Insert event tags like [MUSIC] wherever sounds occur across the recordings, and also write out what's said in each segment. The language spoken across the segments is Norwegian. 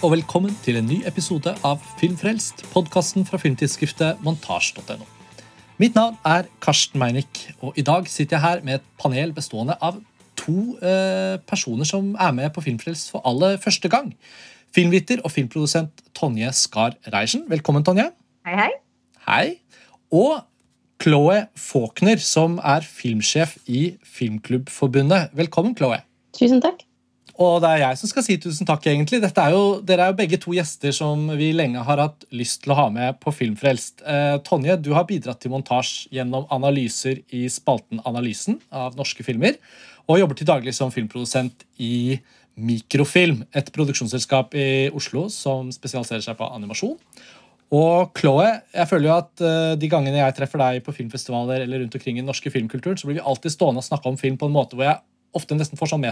og velkommen til en ny episode av Filmfrelst, podkasten fra filmtidsskriftet montasj.no. Mitt navn er Karsten Meinick, og i dag sitter jeg her med et panel bestående av to eh, personer som er med på Filmfrelst for aller første gang. Filmviter og filmprodusent Tonje Skar Reiersen. Velkommen, Tonje. Hei, hei. Hei. Og Chloé Faulkner, som er filmsjef i Filmklubbforbundet. Velkommen, Chloé. Tusen takk. Og det er jeg som skal si tusen takk, egentlig. Er jo, dere er jo begge to gjester som vi lenge har hatt lyst til å ha med på Filmfrelst. Eh, Tonje, du har bidratt til montasje gjennom analyser i spalten Analysen av norske filmer, og jobber til daglig som filmprodusent i Mikrofilm, et produksjonsselskap i Oslo som spesialiserer seg på animasjon. Og Chloé, jeg føler jo at uh, de gangene jeg treffer deg på filmfestivaler eller rundt omkring i den norske filmkulturen, så blir vi alltid stående og snakke om film på en måte hvor jeg ofte nesten får sånn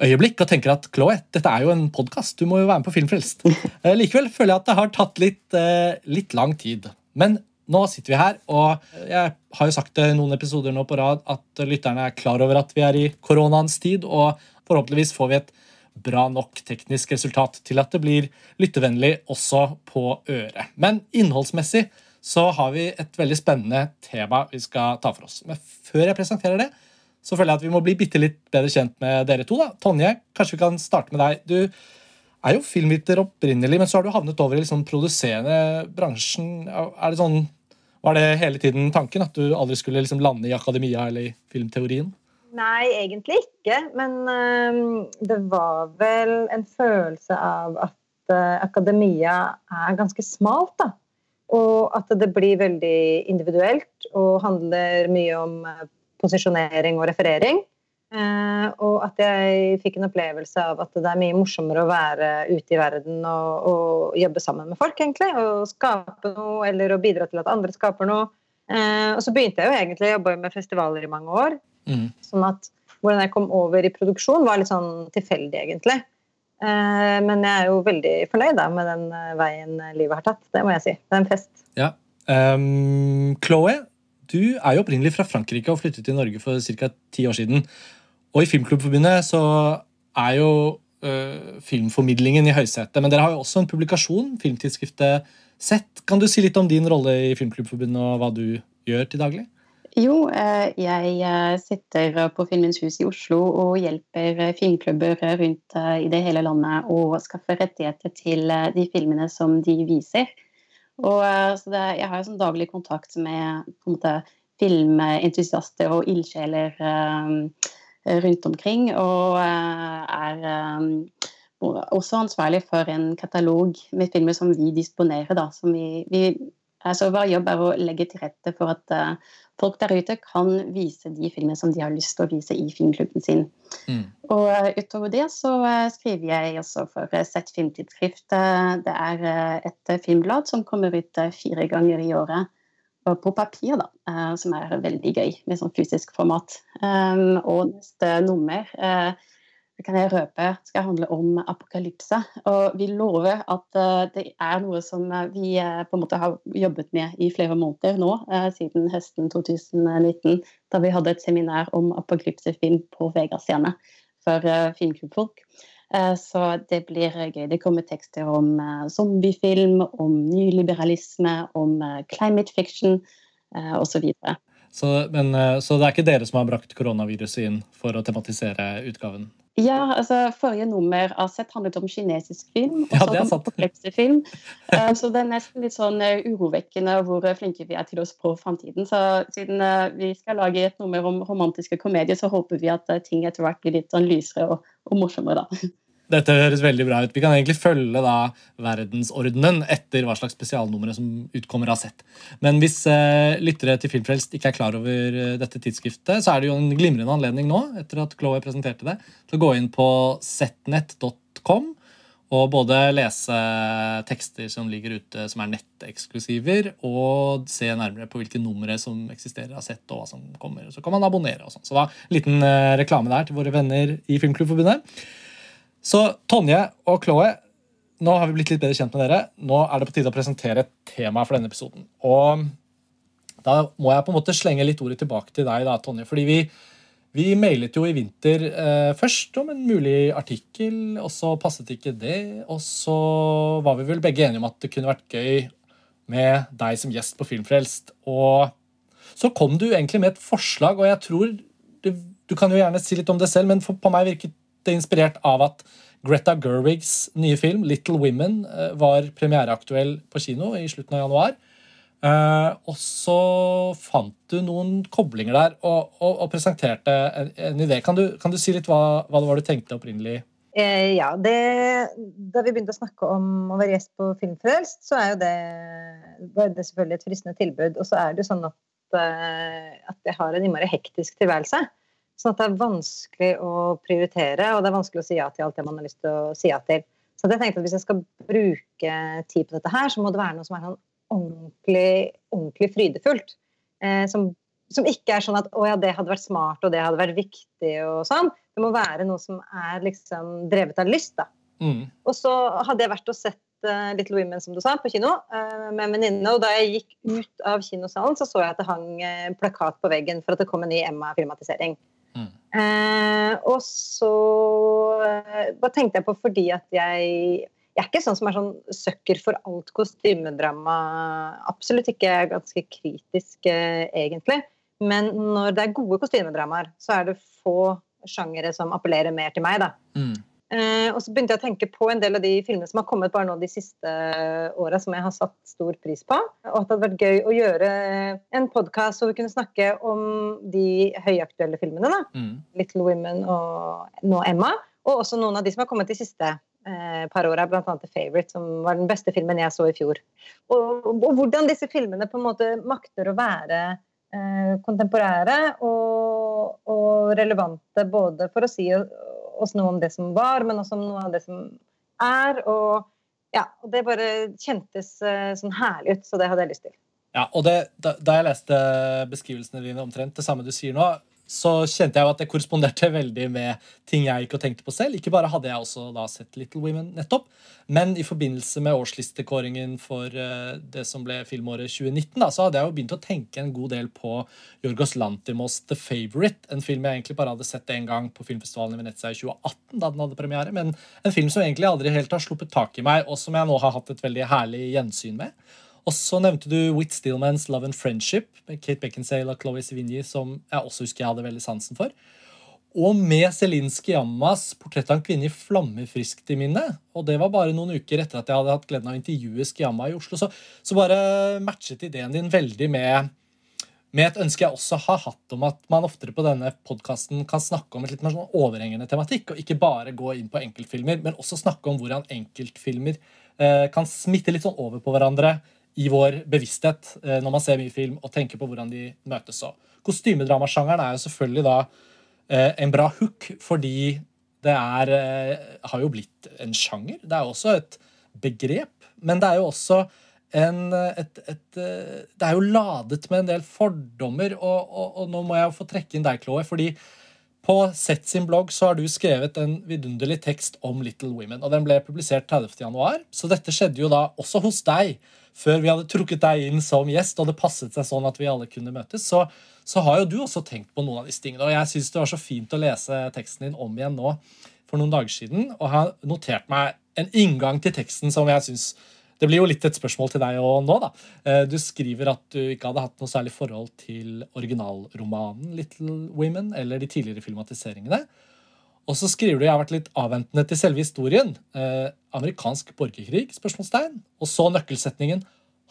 meta-øyeblikk og tenker at Chloé, dette er jo en podkast, du må jo være med på Filmfrelst. Uh, [LAUGHS] likevel føler jeg at det har tatt litt, uh, litt lang tid. Men nå sitter vi her, og jeg har jo sagt det noen episoder nå på rad at lytterne er klar over at vi er i koronaens tid, og forhåpentligvis får vi et bra nok teknisk resultat til at det blir lyttevennlig også på øret. Men innholdsmessig så har vi et veldig spennende tema vi skal ta for oss. Men før jeg presenterer det, så føler jeg at vi må bli bitte litt bedre kjent med dere to. da. Tonje, kanskje vi kan starte med deg. Du er jo filmviter opprinnelig, men så har du havnet over i liksom produserende bransjen. Er det sånn, Var det hele tiden tanken at du aldri skulle liksom lande i akademia eller i filmteorien? Nei, egentlig ikke. Men øh, det var vel en følelse av at øh, akademia er ganske smalt, da. Og at det blir veldig individuelt og handler mye om uh, posisjonering og referering. og at jeg fikk en opplevelse av at det er mye morsommere å være ute i verden og, og jobbe sammen med folk, egentlig. Og skape noe, eller å bidra til at andre skaper noe. og så begynte jeg jo egentlig å jobbe med festivaler i mange år. Mm. Sånn at hvordan jeg kom over i produksjon, var litt sånn tilfeldig, egentlig. Eh, men jeg er jo veldig fornøyd da, med den veien livet har tatt. Det må jeg si. Det er en fest. Ja. Um, Chloé, du er jo opprinnelig fra Frankrike og flyttet til Norge for ca. ti år siden. Og i Filmklubbforbundet så er jo øh, filmformidlingen i høysetet. Men dere har jo også en publikasjon, filmtidsskriftet Sett. Kan du si litt om din rolle i Filmklubbforbundet og hva du gjør til daglig? Jo, jeg sitter på Filmens hus i Oslo og hjelper filmklubber rundt i det hele landet å skaffe rettigheter til de filmene som de viser. Og, det, jeg har sånn daglig kontakt med måte, filmentusiaster og ildsjeler rundt omkring. Og er også ansvarlig for en katalog med filmer som vi disponerer. Da, som vi, vi Altså, vår jobb er å legge til rette for at uh, folk der ute kan vise de filmene som de har lyst til å vise i filmklubben sin. Mm. Og uh, utover det så uh, skriver jeg også for Sett filmtidsskrift. det er et filmblad som kommer ut fire ganger i året. På papir, da, som er veldig gøy, med sånn fysisk format. Og neste nummer det kan jeg røpe skal handle om apokalypse. Og vi lover at uh, det er noe som uh, vi uh, på en måte har jobbet med i flere måneder nå, siden høsten 2019, da vi hadde et seminar om apokalypsefilm på Vegas-scene for filmklubbfolk. Så det blir gøy. Det kommer tekster om zombiefilm, om nyliberalisme, om climate fiction osv. Så, men, så det er ikke dere som har brakt koronaviruset inn for å tematisere utgaven? Ja, altså Forrige nummer av Sett handlet om kinesisk film. og så ja, om film. Uh, så det er nesten litt sånn uh, urovekkende hvor flinke vi er til å spå framtiden. Så siden vi skal lage et nummer om romantiske komedier, så håper vi at ting etter hvert blir litt sånn lysere og, og morsommere. da. [LAUGHS] Dette høres veldig bra ut. Vi kan egentlig følge da verdensordenen etter hva slags spesialnumre som utkommer av sett. Men hvis eh, lyttere til Filmfrelst ikke er klar over eh, dette tidsskriftet, så er det jo en glimrende anledning nå etter at Chloé presenterte det, til å gå inn på setnet.com og både lese tekster som ligger ute som er netteksklusiver, og se nærmere på hvilke numre som eksisterer av sett, og hva som kommer. Så kan man abonnere. og sånn. Så da, liten eh, reklame der til våre venner i Filmklubbforbundet. Så Tonje og Chloé, nå har vi blitt litt bedre kjent med dere. Nå er det på tide å presentere et tema for denne episoden. Og da må jeg på en måte slenge litt ordet tilbake til deg, da, Tonje. Fordi vi, Vi mailet jo i vinter eh, først om en mulig artikkel, og så passet ikke det. Og så var vi vel begge enige om at det kunne vært gøy med deg som gjest på Filmfrelst. Og så kom du egentlig med et forslag, og jeg tror det, Du kan jo gjerne si litt om det selv, men for, på meg virket det inspirert av at Greta Gerwigs nye film 'Little Women' eh, var premiereaktuell på kino i slutten av januar. Uh, og så fant du noen koblinger der og, og, og presenterte en, en, idé. Kan du, kan du si litt hva, hva, det var du tenkte opprinnelig? Eh, ja, det, Da vi begynte å snakke om å være gjest på Filmfrelst, så er jo det, var det selvfølgelig et fristende tilbud. Og så er det jo sånn at, uh, at jeg har en innmari hektisk tilværelse. Sånn at det er vanskelig å prioritere, og det er vanskelig å si ja til alt det man har lyst til å si ja til. Så jeg tenkte at hvis jeg skal bruke tid på dette her, så må det være noe som er sånn ordentlig, ordentlig frydefullt. Eh, som, som, ikke er sånn at 'å ja, det hadde vært smart, og det hadde vært viktig', og sånn. Det må være noe som er liksom drevet av lyst, da. Mm. Og så hadde jeg vært og sett uh, Little Women, som du sa, på kino uh, med en venninne. Og da jeg gikk ut av kinosalen, så så jeg at det hang uh, plakat på veggen for at det kom en ny Emma-filmatisering. Mm. og så Hva tenkte jeg på fordi at jeg jeg er ikke sånn som er sånn søkker for alt kostymedrama. Absolutt ikke. Jeg er ganske kritisk, eh, egentlig. Men når det er gode kostymedramaer, så er det få sjangere som appellerer mer til meg. da. Mm. Eh, og så begynte jeg å tenke på en del av de filmene som har kommet bare nå de siste åra, som jeg har satt stor pris på. Og at det hadde vært gøy å gjøre en podkast hvor vi kunne snakke om de høyaktuelle filmene. da. Mm. 'Little Women' og nå 'Emma'. Og også noen av de som har kommet de siste eh, par åra, bl.a. The Favourite, som var den beste filmen jeg så i fjor. Og, og, og hvordan disse filmene på en måte makter å være eh, kontemporære og, og, relevante både for å si oss noe om det som var, men også om noe av det som er. Og, ja, det bare kjentes eh, sånn herlig ut, så det hadde jeg lyst til. Ja, og det, da, da jeg leste beskrivelsene dine omtrent det samme du sier nå, så kjente jeg jo at det korresponderte [LAUGHS] veldig med ting jeg gikk og tenkte på selv. Ikke bare hadde jeg også da sett Little Women nettopp, men i forbindelse med årslistekåringen for uh, det som ble filmåret 2019, da, så hadde jeg jo begynt å tenke en god del på Jorgos Lantimos The Favourite. En film jeg egentlig bare hadde sett én gang på filmfestivalen i Venezia i 2018, da den hadde premiere, men en film som egentlig aldri helt har sluppet tak i meg, og som jeg nå har hatt et veldig herlig gjensyn med. Og så nevnte du Whit Stillmans Love and Friendship med Kate Beckinsale og Chloé Sevigny, som jeg også husker jeg hadde veldig sansen for. Og med Celine Skiammas portrett av en kvinne i flammer friskt i minnet. Og det var bare noen uker etter at jeg hadde hatt gleden av å intervjue Skiamma i Oslo. Så, så bare matchet ideen din veldig med, med et ønske jeg også har hatt om at man oftere på denne podkasten kan snakke om et litt mer sånn overhengende tematikk, og ikke bare gå inn på enkeltfilmer, men også snakke om hvordan enkeltfilmer eh, kan smitte litt sånn over på hverandre i vår bevissthet eh, når man ser mye film og tenker på hvordan de møtes. Så. kostymedramasjangeren er jo selvfølgelig da eh, en bra hook, fordi det er, eh, har jo blitt en sjanger. Det er jo også et begrep, men det er jo også en, et, et, Det er jo ladet med en del fordommer, og, og, og nå må jeg jo få trekke inn deg, Chloé, fordi på Sett sin blogg så har du skrevet en vidunderlig tekst om Little Women. og Den ble publisert 30.1, så dette skjedde jo da også hos deg før vi hadde trukket deg inn som gjest, og det passet seg sånn at vi alle kunne møtes, så, så har jo du også tenkt på noen av disse tingene. Og jeg syns det var så fint å lese teksten din om igjen nå for noen dager siden, og har notert meg en inngang til teksten som jeg syns det blir jo litt et spørsmål til deg òg nå. da. Eh, du skriver at du ikke hadde hatt noe særlig forhold til originalromanen Little Women eller de tidligere filmatiseringene. Og så skriver du jeg har vært litt avventende til selve historien. Eh, amerikansk borgerkrig? spørsmålstegn. Og så nøkkelsetningen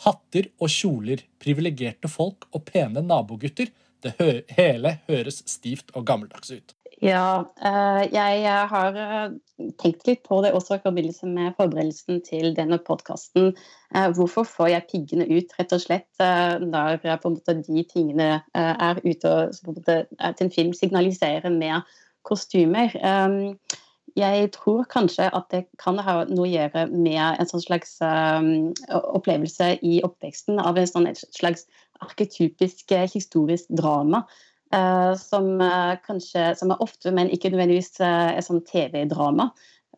hatter og kjoler, privilegerte folk og pene nabogutter. Det hø hele høres stivt og gammeldags ut. Ja, eh, jeg har eh, tenkt litt på det også i forbindelse med forberedelsen til denne podkasten. Eh, hvorfor får jeg piggene ut, rett og slett, når på en måte de tingene er ute og på en måte, til en film signaliserer med kostymer. Jeg tror kanskje at det kan ha noe å gjøre med en sånn slags opplevelse i oppveksten av sånn slags arketypisk eh, historisk drama. Uh, som uh, kanskje som er ofte, men ikke nødvendigvis et sånn TV-drama.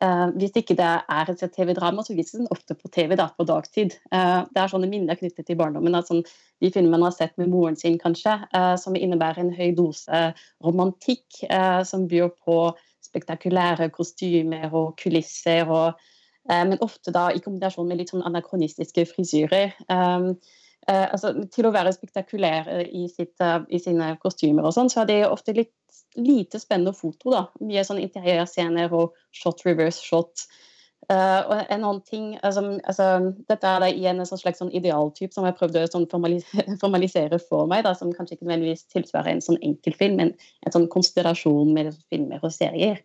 Uh, hvis ikke det er et TV-drama, så vises den ofte på TV da, på dagtid. Uh, det er sånne minner knyttet til barndommen. Altså, de filmene man har sett med moren sin, kanskje, uh, som innebærer en høy dose romantikk, som byr på spektakulære kostymer og kulisser. Og, men ofte da i kombinasjon med litt sånn anakronistiske frisyrer. Altså, til å være spektakulære i, sitt, i sine kostymer og sånn, så er det ofte litt lite spennende foto. da, Mye sånn interiørscener og shot reverse shot. Uh, og en annen ting, altså, altså, Dette er da igjen en slags sånn idealtyp som jeg prøvde å sånn [LAUGHS] formalisere, formalisere for meg, da, som kanskje ikke nødvendigvis tilsvarer en sånn enkeltfilm, men en sånn konstellasjon med filmer og serier.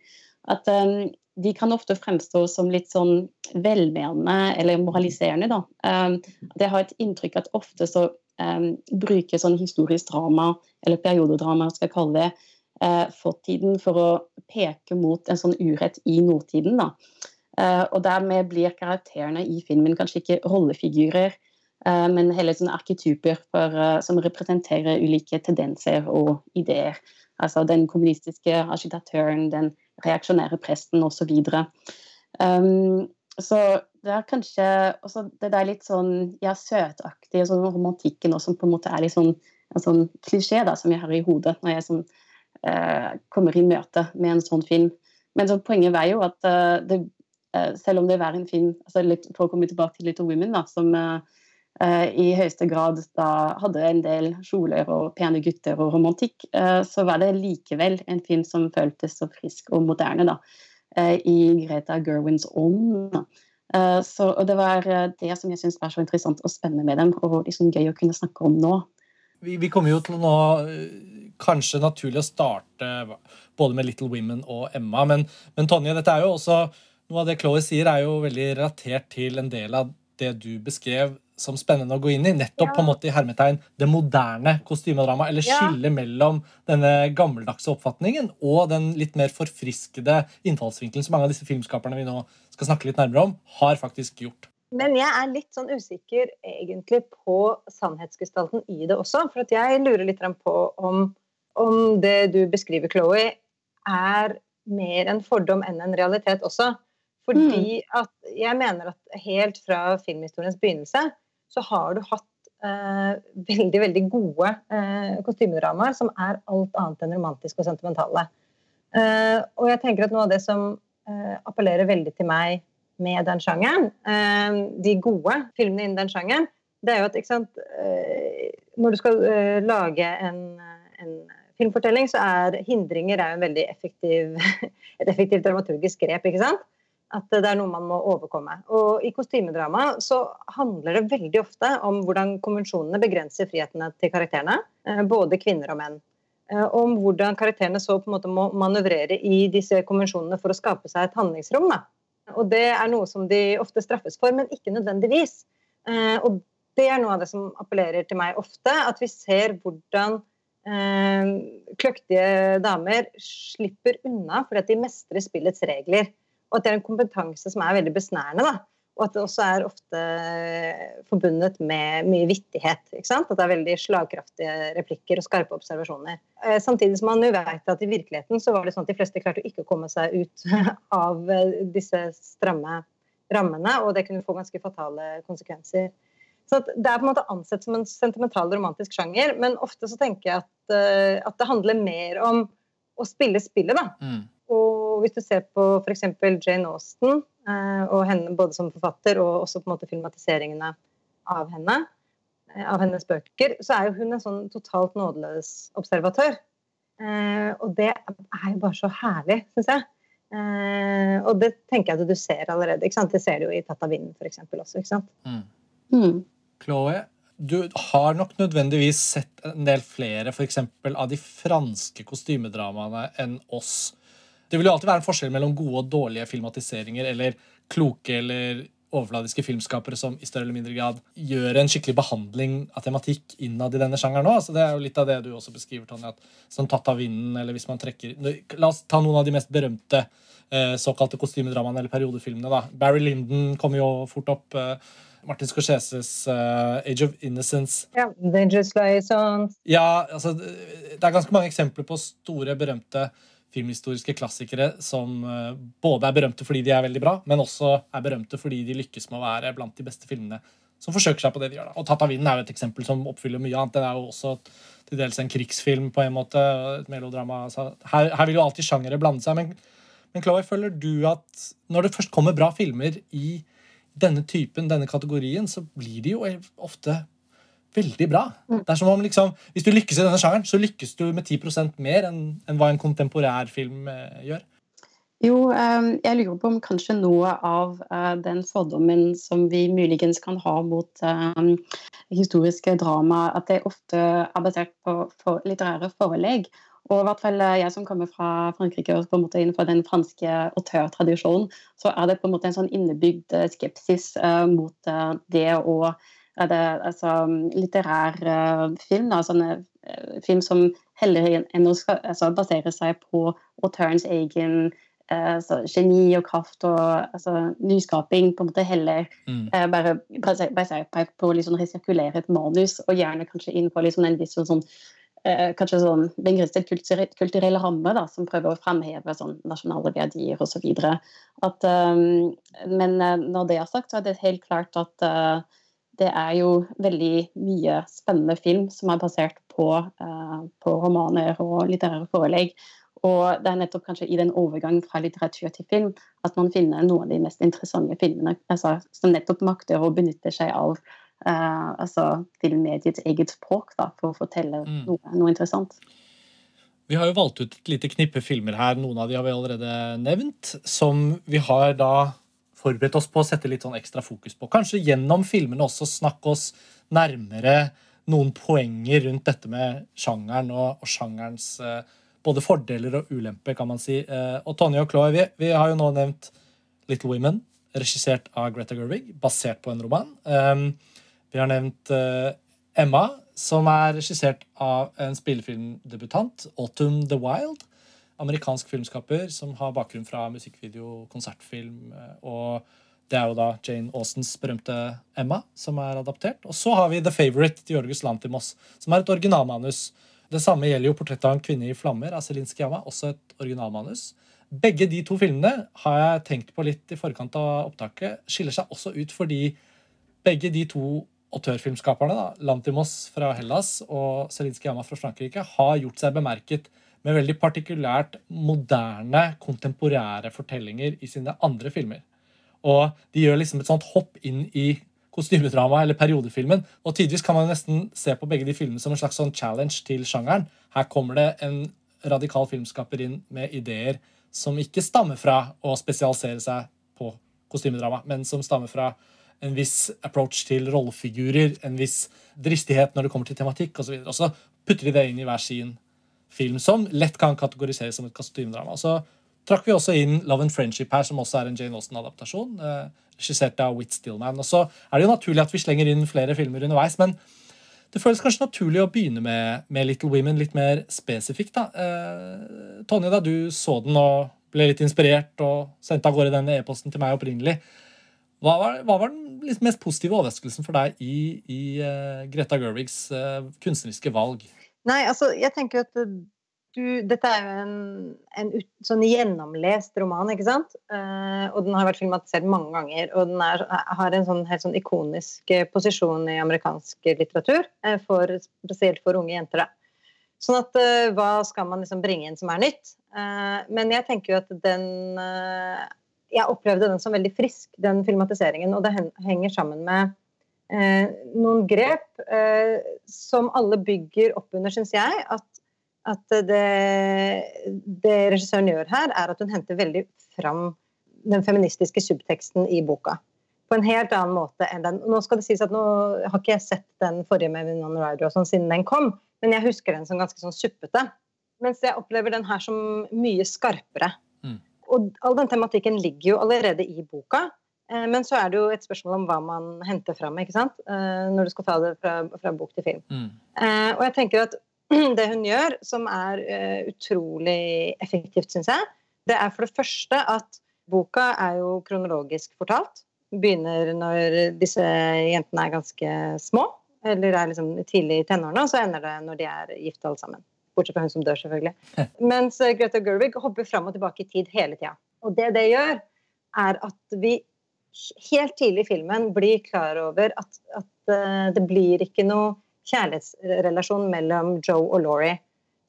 At um, De kan ofte fremstå som litt sånn velmenende eller moraliserende. da. Um, jeg har et inntrykk at ofte så um, bruker sånn historisk drama, eller periodedrama, skal jeg kalle det, eh, fortiden for å peke mot en sånn urett i nåtiden. Da. Eh, og dermed blir karakterene i filmen kanskje ikke rollefigurer, eh, men heller sånne arketyper for, eh, som representerer ulike tendenser og ideer. Altså den kommunistiske agitatøren, den reaksjonære presten osv. Um, så det er kanskje også det der litt sånn ja, søtaktige sånn romantikken også, som på en måte er litt sånn en sånn klisjé da, som jeg har i hodet når jeg sånn, Eh, kommer i møte med en sånn film. Men så poenget er jo at eh, det, eh, selv om det var en film altså litt, For å komme tilbake til Little Women, da, som i høyeste grad da hadde en del kjoler og pene gutter og romantikk, så var det likevel en film som føltes så frisk og moderne da, i Greta Gerwins ånd. Så, og det var det som jeg syns var så interessant og spennende med dem, og liksom gøy å kunne snakke om nå. Vi, vi kommer jo til å nå kanskje naturlig å starte både med Little Women og Emma. Men, men Tonje, dette er jo også noe av det Chloé sier, er jo veldig relatert til en del av det du beskrev som spennende å gå inn i. Nettopp ja. på en måte i hermetegn det moderne kostymedramaet. Eller ja. mellom denne gammeldagse oppfatningen og den litt mer forfriskede innfallsvinkelen som mange av disse filmskaperne vi nå skal snakke litt nærmere om, har faktisk gjort. Men jeg er litt sånn usikker egentlig på sannhetsgestalten i det også. For jeg lurer litt på om om det du beskriver, Chloé, er mer en fordom enn en realitet også. Fordi mm. at jeg mener at helt fra filmhistoriens begynnelse så har du hatt eh, veldig, veldig gode eh, kostymedramaer som er alt annet enn romantiske og sentimentale. Eh, og jeg tenker at noe av det som eh, appellerer veldig til meg med den sjangeren, eh, de gode filmene innen den sjangeren, det er jo at sant, eh, når du skal lage en, en filmfortelling så er hindringer er en veldig effektiv, [LAUGHS] et effektivt dramaturgisk grep. ikke sant? At det er noe man må overkomme. Og I kostymedrama så handler det veldig ofte om hvordan konvensjonene begrenser frihetene til karakterene, eh, både kvinner og menn. Eh, om hvordan karakterene så på en måte må manøvrere i disse konvensjonene for å skape seg et handlingsrom. Da. Og Det er noe som de ofte straffes for, men ikke nødvendigvis. Eh, og Det er noe av det som appellerer til meg ofte, at vi ser hvordan eh, kløktige damer slipper unna fordi at de mestrer spillets regler. Og at det er en kompetanse som er veldig besnærende. da. Og at det også er ofte forbundet med mye vittighet. ikke sant? At det er veldig slagkraftige replikker og skarpe observasjoner. Eh, samtidig som man jo vet at i virkeligheten så var det sånn at de fleste klarte ikke å komme seg ut [LAUGHS] av eh, disse stramme rammene, og det kunne få ganske fatale konsekvenser. Så Det er på en måte ansett som en sentimental romantisk sjanger, men ofte så tenker jeg at, uh, at det handler mer om å spille spillet. da. Mm. Og hvis du ser på f.eks. Jane Austen, uh, og henne både som forfatter og også på en måte filmatiseringene av henne, uh, av hennes bøker, så er jo hun en sånn totalt nådeløs observatør. og det er jo bare så herlig, syns jeg. og det tenker jeg at du ser allerede. ikke sant? Det ser du jo i 'Tatt av vinden' f.eks. også. ikke sant? Mm. Mm. Chloé, du har nok nødvendigvis sett en del flere for eksempel, av de franske kostymedramaene enn oss. Det vil jo alltid være en forskjell mellom gode og dårlige filmatiseringer eller kloke eller overfladiske filmskapere som i større eller mindre grad gjør en skikkelig behandling av tematikk innad i denne sjangeren. Altså, det er jo litt av det du også beskriver, Tonje. Som tatt av vinden, eller hvis man trekker La oss ta noen av de mest berømte eh, såkalte kostymedramaene eller periodefilmene. da. Barry Linden kommer jo fort opp. Eh, Martin Scorseses uh, Age of Innocence. Ja, Dangerous Liaisons. Ja, altså, det er ganske mange eksempler på store, berømte filmhistoriske klassikere som uh, både er berømte fordi de er veldig bra, men også er berømte fordi de lykkes med å være blant de beste filmene som forsøker seg på det de gjør. da. Og 'Tatt av vinden' er jo et eksempel som oppfyller mye annet. Den er jo også til dels en krigsfilm på en måte, et melodrama. Så her, her vil jo alltid sjangere blande seg. Men, men Chloé, føler du at når det først kommer bra filmer i denne typen, denne kategorien, så blir de jo ofte veldig bra. Mm. Det er som om liksom, Hvis du lykkes i denne sjangeren, så lykkes du med 10% mer enn, enn hva en kontemporær film eh, gjør. Jo, eh, jeg lurer på om kanskje noe av eh, den fordommen som vi muligens kan ha mot historiske drama, at det ofte er basert på litterære forelegg. Og i hvert fall jeg som kommer fra Frankrike og på en måte innenfor den franske autørtradisjonen, så er det på en måte en sånn innebygd skepsis mot det å er det altså, litterær uh, film. Da, sånne uh, film som heller enn å altså, basere seg på autørens egen uh, så, geni og kraft og altså, nyskaping, på en måte heller mm. bare basere seg på liksom, resirkulere et manus, og gjerne kanskje innenfor liksom, en viss sånn kanskje sånn begrenset kulturell, ramme da, som prøver å fremheve sånn, nasjonale verdier osv. Um, men når det er sagt, så er det helt klart at uh, det er jo veldig mye spennende film som er basert på, uh, på romaner og litterære forelegg. Og det er nettopp kanskje i den overgangen fra litteratur til film at man finner noen av de mest interessante filmene altså, som nettopp makter å benytte seg av uh, altså, filmmediets eget språk da, for å fortelle mm. noe, noe, interessant. Vi har jo valgt ut et lite knippe filmer her. Noen av de har vi allerede nevnt. Som vi har da forberedt oss på å sette litt sånn ekstra fokus på. Kanskje gjennom filmene også snakke oss nærmere noen poenger rundt dette med sjangeren og, og sjangerens uh, både fordeler og ulemper, kan man si. Uh, og Tonje og Chloé, vi, vi, har jo nå nevnt Little Women, regissert av Greta Gerwig, basert på en roman. Um, vi har nevnt uh, Emma, som er regissert av en spillefilmdebutant, Autumn the Wild amerikansk filmskaper som har bakgrunn fra musikkvideo, konsertfilm. Eh, og det er jo da Jane Austens berømte Emma som er adaptert. Og så har vi The Favourite til Jorgus Lantimos, som er et originalmanus. Det samme gjelder jo portrettet av en kvinne i flammer av Celine Sciamma, også et originalmanus. Begge de to filmene har jeg tenkt på litt i forkant av opptaket. Skiller seg også ut fordi begge de to autørfilmskaperne, da, Lantimos fra Hellas og Celine Yama fra Frankrike, har gjort seg bemerket med veldig partikulært moderne, kontemporære fortellinger i sine andre filmer. Og de gjør liksom et sånt hopp inn i kostymedrama eller periodefilmen. Og tidvis kan man nesten se på begge de filmene som en slags sånn challenge til sjangeren. Her kommer det en radikal filmskaper inn med ideer som ikke stammer fra å spesialisere seg på kostymedrama, men som stammer fra en viss approach til rollefigurer, en viss dristighet når det kommer til tematikk osv. Og, så og så putter de det inn i hver sin film som lett kan kategoriseres som et kostymedrama. Så trakk vi også inn Love and Friendship her, som også er en Jane Austen-adaptasjon. Skissert regissert av Whit Stillman. Og så er det jo naturlig at vi slenger inn flere filmer underveis, men det føles kanskje naturlig å begynne med, med Little Women litt mer spesifikt. da. Eh, Tonje, da du så den og ble litt inspirert og sendte av gårde denne e-posten til meg opprinnelig, hva var, hva var den mest positive overraskelsen for deg i, i uh, Greta Gerwigs uh, kunstneriske valg? Nei, altså, jeg tenker at du, dette er jo en, en ut, sånn gjennomlest roman, ikke sant? Uh, og den har vært filmatisert mange ganger. Og den er, har en sånn, helt sånn ikonisk eh, posisjon i amerikansk litteratur, uh, for, spesielt for unge jenter. Da. Sånn at uh, hva skal man liksom bringe inn som er nytt? men jeg tenker jo at den Jeg opplevde den som veldig frisk, den filmatiseringen, og det henger sammen med eh, noen grep eh, som alle bygger opp under, syns jeg. At, at det, det, regissøren gjør her, er at hun henter veldig fram den feministiske subteksten i boka. På en helt annen måte enn den. Nå skal det sies at nå har ikke jeg sett den forrige med Winona Ryder og sånn siden den kom, men jeg husker den som ganske sånn suppete. Mens jeg opplever den her som mye skarpere. Mm. Og all den tematikken ligger jo allerede i boka. Eh, men så er det jo et spørsmål om hva man henter fram ikke sant? Eh, når du skal ta det fra, fra bok til film. Mm. Eh, og jeg tenker at [CLEARS THROAT] det hun gjør, som er utrolig effektivt, syns jeg, det er for det første at boka er jo kronologisk fortalt. Begynner når disse jentene er ganske små, eller er liksom tidlig i tenårene, og så ender det når de er gift alle sammen. Bortsett fra hun som dør, selvfølgelig. Mens eh, Greta Gerwig hopper fram og tilbake i tid hele tida. Og det det gjør, er at vi helt tidlig i filmen blir klar over at, at uh, det blir ikke noe kjærlighetsrelasjon mellom Joe og Laurie.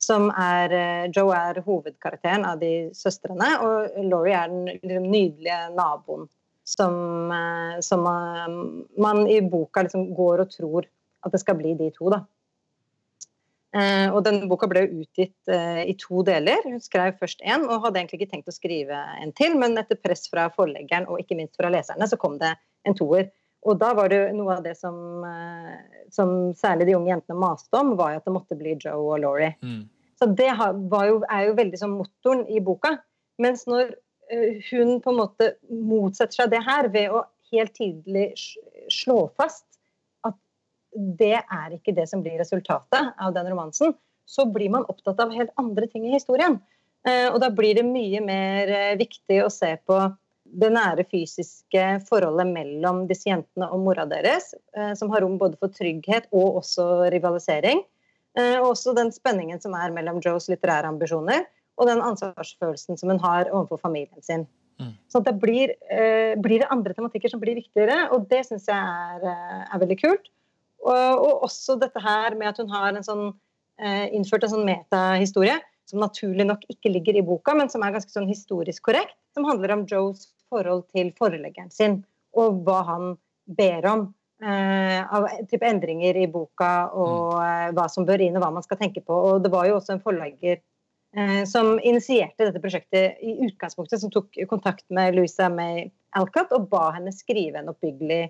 Som er, uh, Joe er hovedkarakteren av de søstrene, og Laurie er den nydelige naboen som, uh, som man i boka liksom går og tror at det skal bli de to. da. Eh, og denne Boka ble utgitt eh, i to deler. Hun skrev først én og hadde egentlig ikke tenkt å skrive en til, men etter press fra forleggeren og ikke minst fra leserne, så kom det en toer. Og da var det noe av det som, eh, som særlig de unge jentene maste om, var at det måtte bli Joe og Laurie. Mm. Så det jo, er jo veldig som motoren i boka. Mens når hun på en måte motsetter seg det her ved å helt tydelig slå fast det er ikke det som blir resultatet av den romansen, så blir man opptatt av helt andre ting i historien. Eh, og da blir det mye mer eh, viktig å se på det nære fysiske forholdet mellom disse jentene og mora deres, eh, som har rom både for trygghet og også rivalisering. Og også den spenningen som er mellom Joes litterære ambisjoner og den ansvarsfølelsen som hun har overfor familien sin. Mm. Så det blir, blir, det andre tematikker som blir viktigere, og det syns jeg er, er veldig kult. Og, og, også dette her med at hun har en sånn, eh, innført en sånn metahistorie som naturlig nok ikke ligger i boka, men som er ganske sånn historisk korrekt. Som handler om Joes forhold til foreleggeren sin, og hva han ber om. Eh, av type endringer i boka, og eh, hva som bør inn, og hva man skal tenke på. Og det var jo også en forlegger eh, som initierte dette prosjektet i utgangspunktet, som tok kontakt med Louisa May Alcott og ba henne skrive en oppbyggelig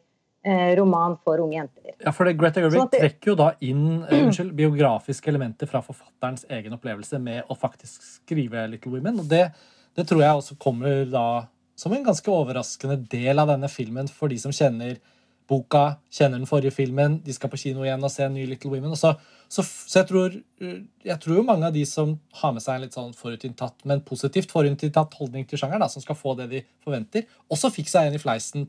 roman for unge jenter. Ja, for det, Greta Gerwig sånn det... trekker jo da inn uh, unnskyld, biografiske elementer fra forfatterens egen opplevelse med å faktisk skrive Little Women. og det, det, tror jeg også kommer da som en ganske overraskende del av denne filmen for de som kjenner boka, kjenner den forrige filmen, de skal på kino igjen og se en ny Little Women. Så, så, så, jeg, tror, jeg tror jo mange av de som har med seg en litt sånn forutinntatt, men positivt forutinntatt holdning til sjangeren, da, som skal få det de forventer, også fikk seg en i fleisen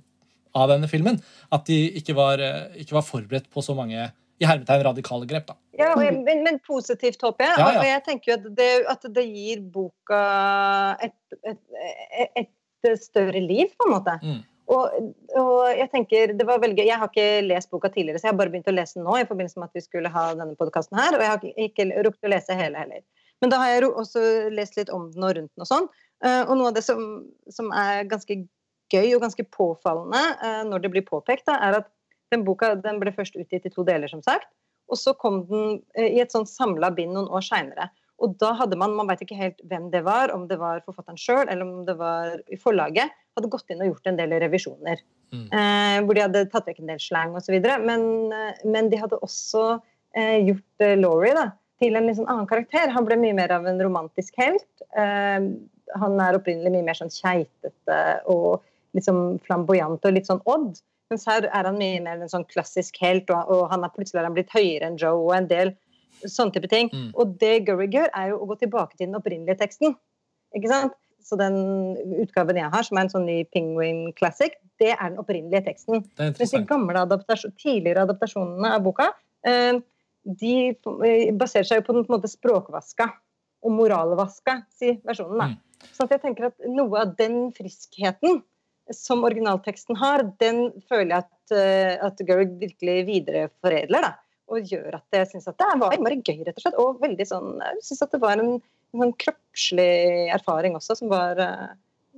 av denne filmen. At de ikke var, eh, ikke var forberedt på så mange i hermetegn radikale grep. da. Ja, men, men, positivt, håper jeg. Ja, ja. Og jeg tenker jo at det, at det gir boka et, et, et, større liv, på en måte. Mm. Og, og, jeg tenker, det var veldig, jeg har ikke lest boka tidligere, så jeg har bare begynt å lese den nå. i forbindelse med at vi skulle ha denne podkasten her, Og jeg har ikke, ikke rukket å lese hele heller. Men da har jeg også lest litt om den og rundt den og sånn. Eh, og noe av det som, som er ganske gøy og ganske påfallende eh, når det blir påpekt, da, er at den boka den ble først utgitt i to deler, som sagt. Og så kom den eh, i et sånn samla bind noen år seinere. Og da hadde man man vet ikke helt hvem det var, om det var forfatteren sjøl eller om det var i forlaget, hadde gått inn og gjort en del revisjoner. Mm. Eh, hvor de hadde tatt vekk en del slang osv. Men, eh, men de hadde også eh, gjort eh, Laurie da, til en liksom annen karakter. Han ble mye mer av en romantisk helt. Eh, han er opprinnelig mye mer sånn keitete og liksom flamboyant og litt sånn odd. Mens her er han mye mer en sånn klassisk helt, og, og han er plutselig han blitt høyere enn Joe og en del sånne type ting. Mm. Og det Gurry gjør, er jo å gå tilbake til den opprinnelige teksten. Ikke sant? Så den utgaven jeg har, som er en sånn ny Penguin Classic, det er den opprinnelige teksten. Mens de gamle adaptasjon, tidligere adaptasjonene av boka, eh, de baserer seg jo på den på en måte språkvaska og moralvaska, si versjonen. da. Mm. Så jeg tenker at noe av den friskheten som originalteksten har, den føler jeg at, uh, at Gerrig virkelig videreforedler. da, Og gjør at jeg syns at det var innmari gøy, rett og slett. Og veldig sånn, jeg syns at det var en, en kroppslig erfaring også, som var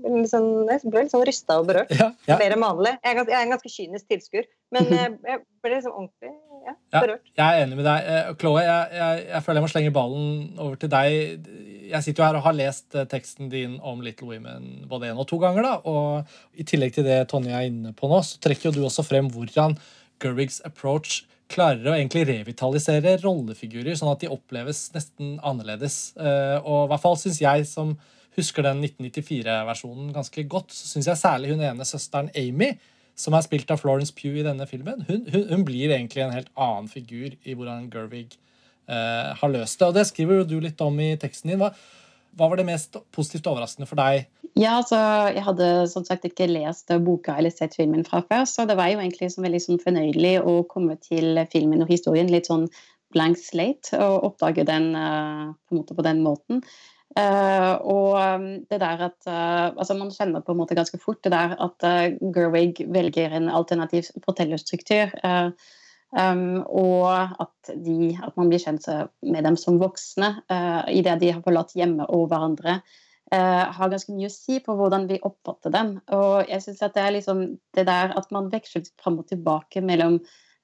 Sånn, jeg ble litt sånn rysta og berørt. Ja, ja. Mer enn vanlig. Jeg er, en ganske kynisk tilskuer, men jeg, [LAUGHS] jeg ble liksom ordentlig ja, berørt. jeg er enig med deg. Eh, Chloé, jeg, jeg, føler jeg må slenge ballen over til deg. Jeg sitter jo her og har lest eh, teksten din om Little Women både én og to ganger. da, og I tillegg til det Tonje er inne på nå, så trekker jo du også frem hvordan Gerwigs approach klarer å egentlig revitalisere rollefigurer, sånn at de oppleves nesten annerledes. Eh, og i hvert fall syns jeg, som husker den 1994-versjonen ganske godt, så syns jeg særlig hun ene søsteren Amy som er spilt av Florence Pugh i denne filmen, hun, hun, hun blir egentlig en helt annen figur i hvordan Gervig eh, har løst det. Og det skriver jo du litt om i teksten din. Hva, hva var det mest positivt overraskende for deg? Ja, altså, Jeg hadde som sagt ikke lest boka eller sett filmen fra før, så det var jo egentlig så veldig sånn fornøyelig å komme til filmen og historien litt sånn blank slate og oppdage den på, en måte på den måten. Uh, og um, det der at uh, altså Man kjenner på en måte ganske fort det der at uh, Gerwig velger en alternativ fortellerstruktur. Um, og at, de, at, man blir kjent med dem som voksne uh, idet de har forlatt hjemme og hverandre. har ganske mye å si på hvordan vi oppfatter dem. Og jeg synes at det er liksom det der at man veksler fram og tilbake mellom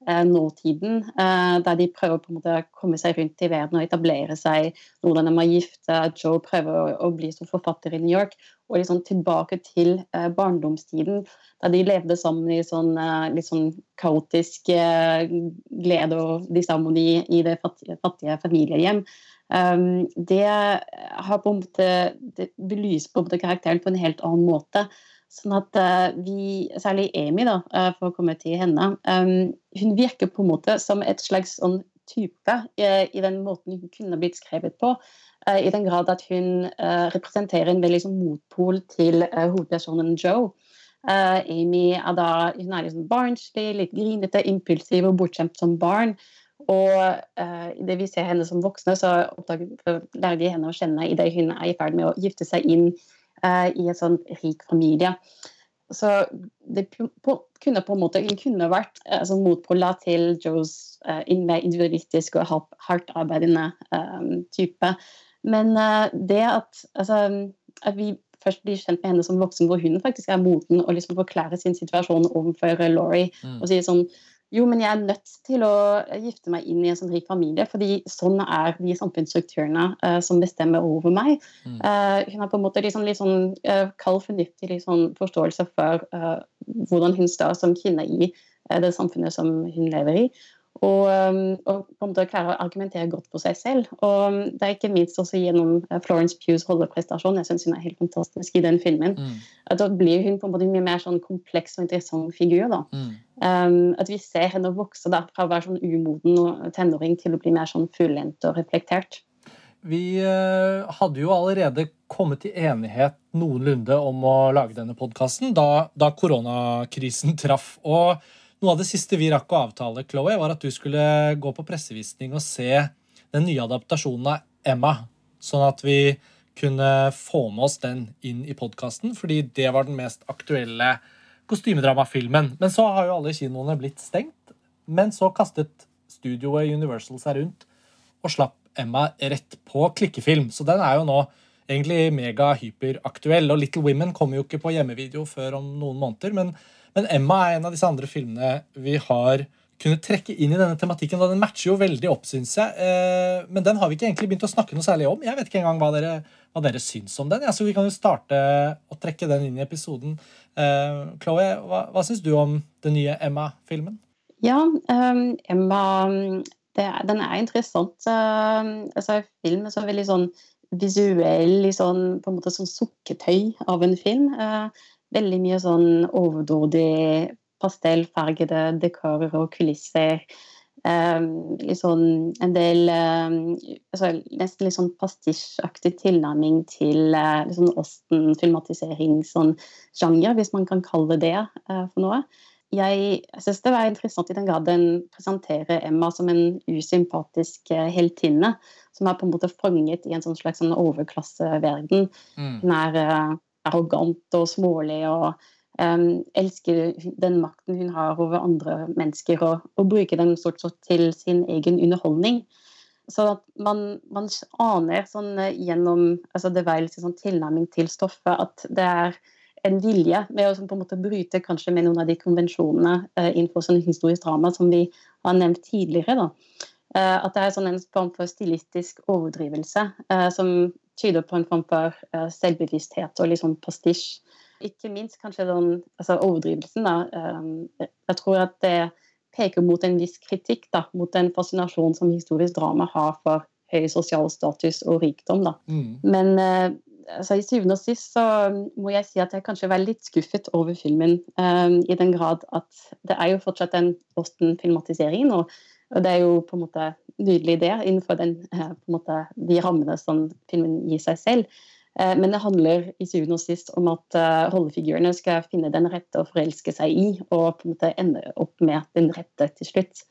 nåtiden, eh, der de prøver på en måte å komme seg rundt i verden og etablere seg. Hvordan de er gifte, Joe prøver å bli som forfatter i New York. Og liksom tilbake til eh, barndomstiden, der de levde sammen i sånn litt sånn kaotisk glede og disharmoni i det fattige, fattige familiehjem. Um, det har på en måte det belyser på en måte karakteren på en helt annen måte. Sånn at uh, vi, særlig Amy, da, uh, for å komme til henne, um, hun virker på en måte som et slags sånn type i den måten hun kunne blitt skrevet på. I den grad at hun representerer en veldig sånn, motpol til hovedpersonen Joe. Amy er da hun er liksom barnslig, litt grinete, impulsiv og bortskjemt som barn. Og uh, idet vi ser henne som voksne, så lærer vi henne å kjenne idet hun er i ferd med å gifte seg inn Eh, i en sånn rik familie. Så det kunne på en måte kunne vært altså, motpoler til Joes uh, mer individualistiske og hardt arbeidende um, type. Men uh, det at, altså, at, vi først blir kjent med henne som voksen, hvor hun faktisk er moten og liksom forklare sin situasjon overfor Laurie mm. og sier sånn jo, men jeg er nødt til å gifte meg inn i en sånn rik familie, fordi sånn er de samfunnsstrukturene uh, som bestemmer over meg. Uh, hun har på en måte liksom, litt sånn uh, kald, fornuftig liksom, forståelse for hvordan hun står som kvinne i det samfunnet som hun lever i. Og, um, og på en måte klare å argumentere godt for seg selv. Og um, det er ikke minst også gjennom Florence Pughs rolleprestasjon. Jeg syns hun er helt fantastisk i den filmen. Mm. At Da blir hun på en måte en mye mer sånn kompleks og interessant figur. da. Mm. Um, at vi ser henne vokse da, fra å være sånn umoden og tenåring til å bli mer sånn fullendt og reflektert. Vi uh, hadde jo allerede kommet til enighet noenlunde om å lage denne podkasten da, da koronakrisen traff. og noe av det siste vi rakk å avtale, Chloé, var at du skulle gå på pressevisning og se den nye adaptasjonen av Emma, sånn at vi kunne få med oss den inn i podkasten, fordi det var den mest aktuelle kostymedramafilmen. Men så har jo alle kinoene blitt stengt. Men så kastet studioet Universal seg rundt og slapp Emma rett på klikkefilm. Så den er jo nå egentlig mega-hyperaktuell. Og Little Women kommer jo ikke på hjemmevideo før om noen måneder. men men Emma er en av disse andre filmene vi har kunnet trekke inn i denne tematikken. og Den matcher jo veldig opp, syns jeg. Eh, men den har vi ikke egentlig begynt å snakke noe særlig om. Jeg vet ikke engang hva dere, hva dere syns om den. Ja, så Vi kan jo starte å trekke den inn i episoden. Uh, Chloé, hva, hva syns du om den nye Emma-filmen? Ja, um, Emma det, Den er interessant. Uh, altså, film er så veldig sånn visuell, sånn, på en måte sånn sukkertøy av en film. Uh, veldig mye sånn overdådig pastellfargede dekorer og kulisser. Um, sånn, en del um, altså, Nesten litt sånn pastisjaktig tilnærming til uh, liksom Osten-filmatisering, sånn hvis man kan kalle det uh, for noe. Jeg, syns det var interessant i den grad den presenterer Emma som en usympatisk uh, heltinne, som er på en måte fanget i en sånn slags sånn overklasseverden. Mm. Hun er arrogant og smålig og um, elsker den makten hun har over andre mennesker, og, og bruker den stort sett til sin egen underholdning. Så at man, man aner sånn eh, gjennom altså det var sånn tilnærming til stoffet at det er en vilje med å på en måte bryte kanskje med noen av de konvensjonene eh, innenfor sånn historisk drama som vi har nevnt tidligere. da. Eh, at det er sånn en form for stilistisk overdrivelse eh, som tyder på en form for uh, selvbevissthet og liksom pastisj. Ikke minst kanskje den altså overdrivelsen. Da. Um, jeg tror at det peker mot en viss kritikk da, mot den fascinasjonen som historisk drama har for høy sosial status og rikdom. Da. Mm. Men uh, altså, i syvende og sist så må jeg si at jeg kanskje var litt skuffet over filmen. Um, I den grad at det er jo fortsatt en Boston-filmatisering. og og det er jo på en måte nydelig det, innenfor den, eh, måte, de rammene som filmen gir seg selv. Eh, men det handler i syvende og sist om at uh, rollefigurene skal finne den rette å forelske seg i, og på en måte ende opp med den rette til slutt.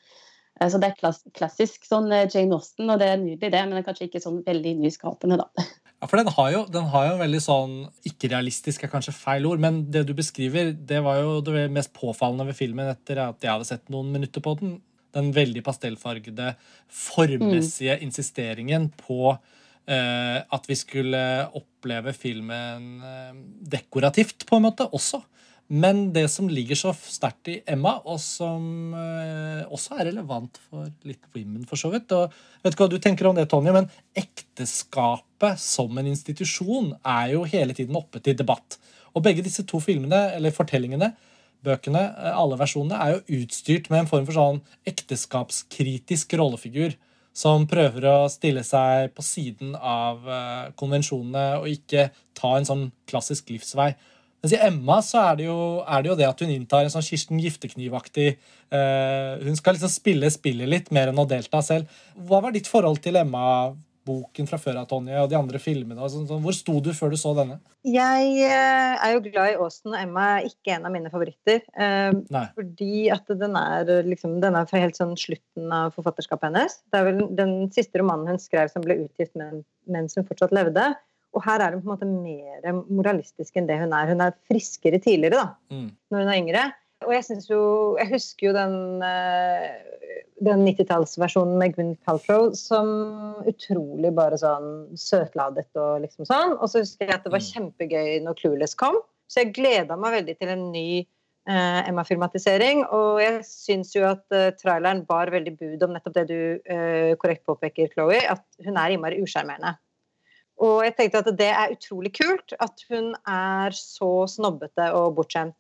Så det er klassisk sånn Jane Austen, og det er nydelig, det, men det er kanskje ikke sånn veldig nyskapende, da. [LAUGHS] Ja, for den har jo, den har jo veldig sånn Ikke-realistisk er kanskje feil ord, men det du beskriver, det var jo det mest påfallende ved filmen etter at jeg hadde sett noen minutter på den. Den veldig pastellfargede, formmessige mm. insisteringen på uh, at vi skulle oppleve filmen uh, dekorativt, på en måte, også. Men det som ligger så sterkt i Emma, og som eh, også er relevant for litt women, for så vidt og vet ikke hva du tenker om det, Tonje, men ekteskapet som en institusjon er jo hele tiden oppe til debatt. Og begge disse to filmene, eller fortellingene, bøkene, eh, alle versjonene, er jo utstyrt med en form for sånn ekteskapskritisk rollefigur som prøver å stille seg på siden av uh, konvensjonene og ikke ta en sånn klassisk livsvei. Mens i Emma så er det, jo, er det jo det at hun inntar en sånn Kirsten Giftekniv-aktig uh, Hun skal liksom spille spillet litt mer enn å delta selv. Hva var ditt forhold til Emma-boken fra før av, Tonje, og de andre filmene? Sånn, sånn. Hvor sto du før du så denne? Jeg uh, er jo glad i Austen, og Emma er ikke en av mine favoritter. Eh, fordi at den er, liksom, den er fra helt sånn slutten av forfatterskapet hennes. Det er vel den siste romanen hun skrev som ble utgitt mens hun fortsatt levde. Og her er hun på en måte mer moralistisk enn det hun er. Hun er friskere tidligere, da, mm. når hun er yngre. Og jeg syns jo Jeg husker jo den, eh, den 90-tallsversjonen med Gwyneth Paltrow som utrolig bare sånn søtladet og liksom sånn. Og så husker jeg at det var mm. kjempegøy når Clueless kom. Så jeg gleda meg veldig til en ny eh, Emma-filmatisering. Og jeg syns jo at eh, traileren bar veldig bud om nettopp det du eh, korrekt påpeker, Chloé, at hun er innmari usjarmerende. Og jeg tenkte at det er utrolig kult at hun er så snobbete og bortskjemt.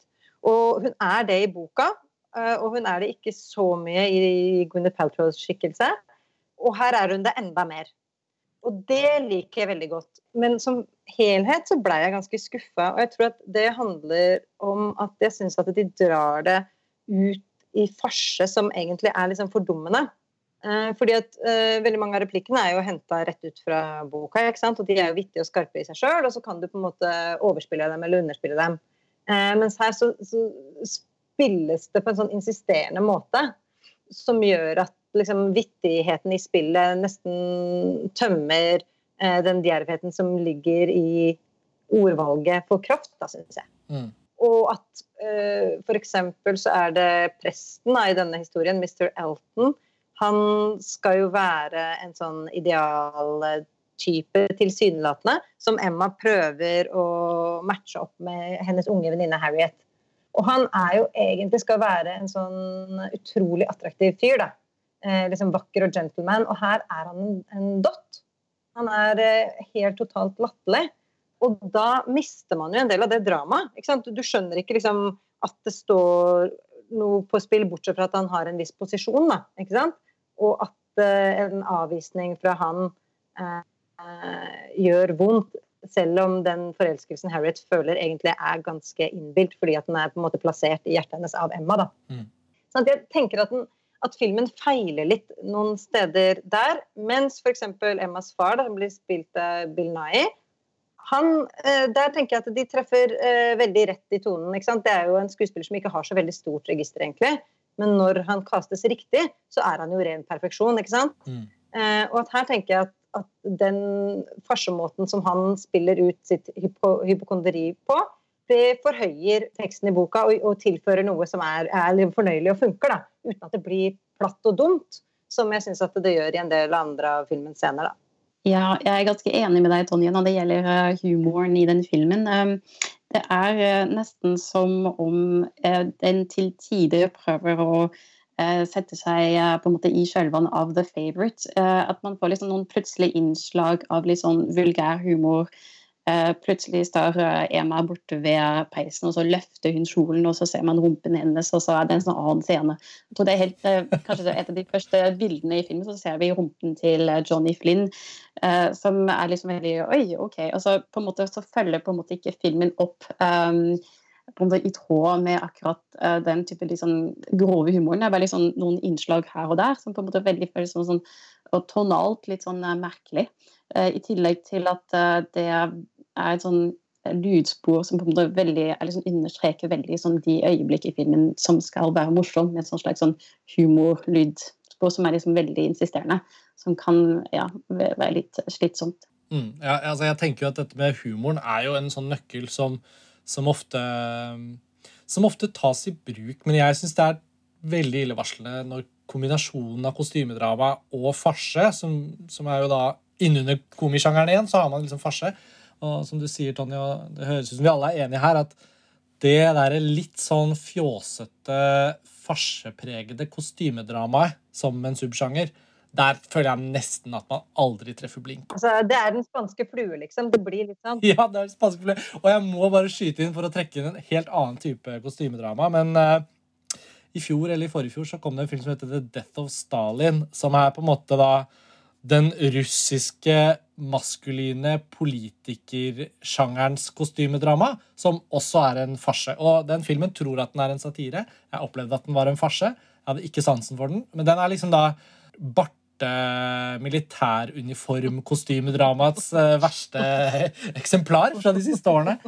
Og hun er det i boka, eh, og hun er det ikke så mye i Gwyneth Paltrows skikkelse. Og her er hun det enda mer. Og det liker jeg veldig godt. Men som helhet så blei jeg ganske skuffa. Og jeg tror at det handler om at jeg syns at de drar det ut i farse som egentlig er liksom fordummende. Eh, fordi at uh, Veldig mange av replikkene er jo henta rett ut fra boka. ikke sant? Og De er jo vittige og skarpe i seg sjøl, og så kan du på en måte overspille dem eller underspille dem. Uh, mens her så, så, spilles det på en sånn insisterende måte som gjør at liksom, vittigheten i spillet nesten tømmer eh, den djervheten som ligger i ordvalget for kraft, da, syns jeg. Mm. Og at eh, f.eks. så er det presten da, i denne historien, Mr. Elton, han skal jo være en sånn idealtype tilsynelatende, som Emma prøver å matche opp med hennes unge venninne Harriet. Og han er jo egentlig skal være en sånn utrolig attraktiv fyr. da. Eh, liksom Vakker og gentleman. Og her er han en, en dott. Han er eh, helt totalt latterlig. Og da mister man jo en del av det dramaet. Du, skjønner ikke liksom at det står noe på spill, bortsett fra at han har en viss posisjon. Da, og at eh, en avvisning fra han eh, gjør vondt, selv om den forelskelsen Harriet føler, egentlig er ganske innbilt, fordi at den er på en måte plassert i hjertet hennes av Emma. da. Mm. Sånn jeg tenker at, den, at, filmen feiler litt noen steder der, mens f.eks. Emmas far, da, blir spilt av Bill Nye, han, eh, der tenker jeg at de treffer eh, veldig rett i tonen. Det er jo en skuespiller som ikke har så veldig stort register, egentlig. Men når han kastes riktig, så er han jo ren perfeksjon. ikke sant? Mm. Eh, og at her tenker jeg at, at den farsemåten som han spiller ut sitt hypo, hypokonderi på, det forhøyer teksten i boka og, og tilfører noe som er, er fornøyelig og funker. da, Uten at det blir platt og dumt, som jeg syns det gjør i en del andre av filmens scener. da. Ja, jeg er ganske enig med deg, Tonje, når det gjelder eh, humoren i den filmen. Um, det er eh, nesten som om eh, den til tider prøver å sette seg på en måte i kjølvannet av The Favourite. At man får liksom noen plutselige innslag av litt sånn vulgær humor Eh, plutselig står Emma borte ved peisen, og så løfter hun kjolen, og så ser man rumpen hennes, og så er det en sånn annen scene. Jeg tror det er helt, eh, kanskje et av de første bildene i filmen, så ser vi rumpen til eh, Johnny Flynn, som er liksom veldig Oi, OK. Og så på en måte så følger på en måte ikke filmen opp um, på en måte i tråd med akkurat uh, den type liksom, grove humoren. Det er bare liksom, noen innslag her og der som på en måte veldig føles som sånn, og tonalt litt sånn uh, merkelig. Uh, I tillegg til at det er et sånn lydspor som på en måte veldig, liksom understreker veldig sånn de øyeblikk i filmen som skal være morsom, med et sånt slags sånn humorlydspor som er liksom veldig insisterende. Som kan ja, være litt slitsomt. Mm, ja, altså jeg tenker jo at dette med humoren er jo en sånn nøkkel som, som ofte som ofte tas i bruk. Men jeg syns det er veldig illevarslende når kombinasjonen av kostymedrama og farse, som, som er jo da innunder komisjangeren igjen, så har man liksom farse. Og som du sier, Tonje, og det høres ut som vi alle er enige her, at det der litt sånn fjåsete, farsepregede kostymedramaet som en subsjanger, der føler jeg nesten at man aldri treffer blink. Altså, det er den spanske flue, liksom. Det blir litt sånn. [LAUGHS] Ja, det er den spanske flue. Og jeg må bare skyte inn for å trekke inn en helt annen type kostymedrama. Men uh, i fjor eller i forrige fjor så kom det en film som heter The Death of Stalin, som er på en måte da den russiske maskuline politikersjangerens kostymedrama, som også er en farse. Og den filmen tror at den er en satire. Jeg opplevde at den var en farse. Jeg hadde ikke sansen for den. Men den er liksom da bart militæruniform-kostymedramaets uh, verste [LAUGHS] eksemplar fra de siste årene.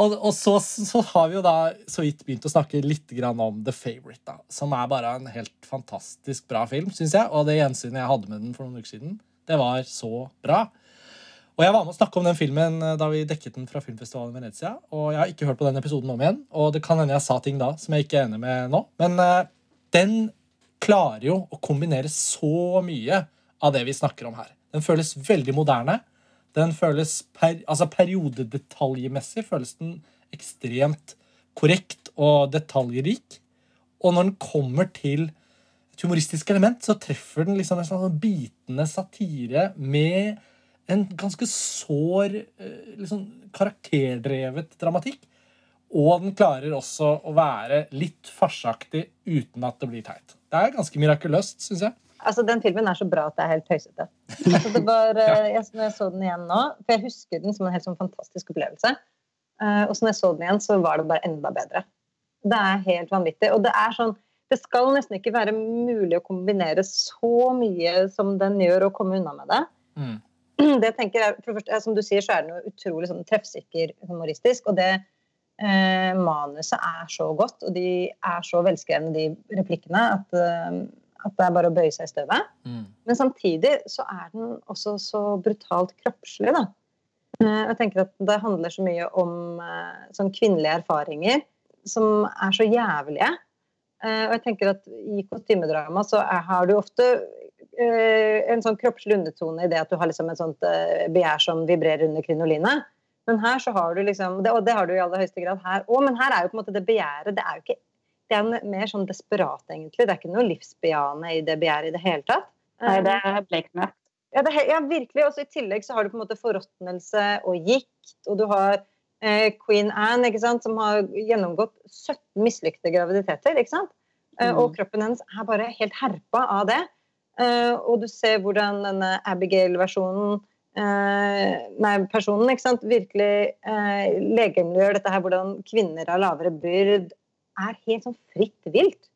Og, og så, så, har vi jo da så vidt begynt å snakke litt om The Favourite, da, som er bare en helt fantastisk bra film, syns jeg. Og det gjensynet jeg hadde med den for noen uker siden, det var så bra. Og Jeg var med å snakke om den filmen eh, da vi dekket den fra filmfestivalen i Venezia. Og jeg har ikke hørt på den episoden om igjen, og det kan hende jeg sa ting da som jeg ikke er enig med nå. Men uh, den klarer jo å kombinere så mye av det vi snakker om her. Den føles veldig moderne. Den føles per, altså Periodedetaljmessig føles den ekstremt korrekt og detaljrik. Og når den kommer til et humoristisk element, så treffer den liksom en sånn bitende satire med en ganske sår, eh, liksom karakterdrevet dramatikk. Og den klarer også å være litt farseaktig uten at det blir teit. Det er ganske mirakuløst, syns jeg. Altså, Den filmen er så bra at det er helt tøysete. Altså, det var, [LAUGHS] eh, jeg, når jeg så den igjen nå, for jeg husker den som en helt sånn fantastisk opplevelse. Uh, og så når jeg så den igjen, så var det bare enda bedre. Det er helt vanvittig. Og det er sånn Det skal nesten ikke være mulig å kombinere så mye som den gjør, og komme unna med det. Mm. [CLEARS THROAT] Det tenker jeg, for først, Som du sier, så er den jo utrolig sånn treffsikker humoristisk. og det eh, manuset er så godt, og de er så velskrevne, de replikkene, at, eh, at, det er bare å bøye seg i støvet. Mm. Men samtidig så er den også så brutalt kroppslig, da. Eh, jeg tenker at det handler så mye om eh, sånn kvinnelige erfaringer som er så jævlige. Eh, og jeg tenker at i kostymedrama så er, har du ofte eh, en sånn kroppslig undertone i det at du har liksom et sånt begjær som vibrerer under krinolinet. Men her så har du liksom Og det har du i aller høyeste grad her òg, men her er jo på en måte det begjæret Det er jo ikke det er mer sånn desperat, egentlig. Det er ikke noe livsbejaende i det begjæret i det hele tatt. Nei, det er blekmørkt. Ja, ja, virkelig. Og i tillegg så har du på en måte forråtnelse og gikt, og du har eh, Queen Anne, ikke sant, som har gjennomgått 17 mislykkede graviditeter. ikke sant? Eh, mm. Og kroppen hennes er bare helt herpa av det. Eh, og du ser hvordan denne Abigail-versjonen Eh, nei, personen ikke sant? virkelig eh, legemliggjør dette her, hvordan kvinner av lavere byrd er helt sånn fritt vilt.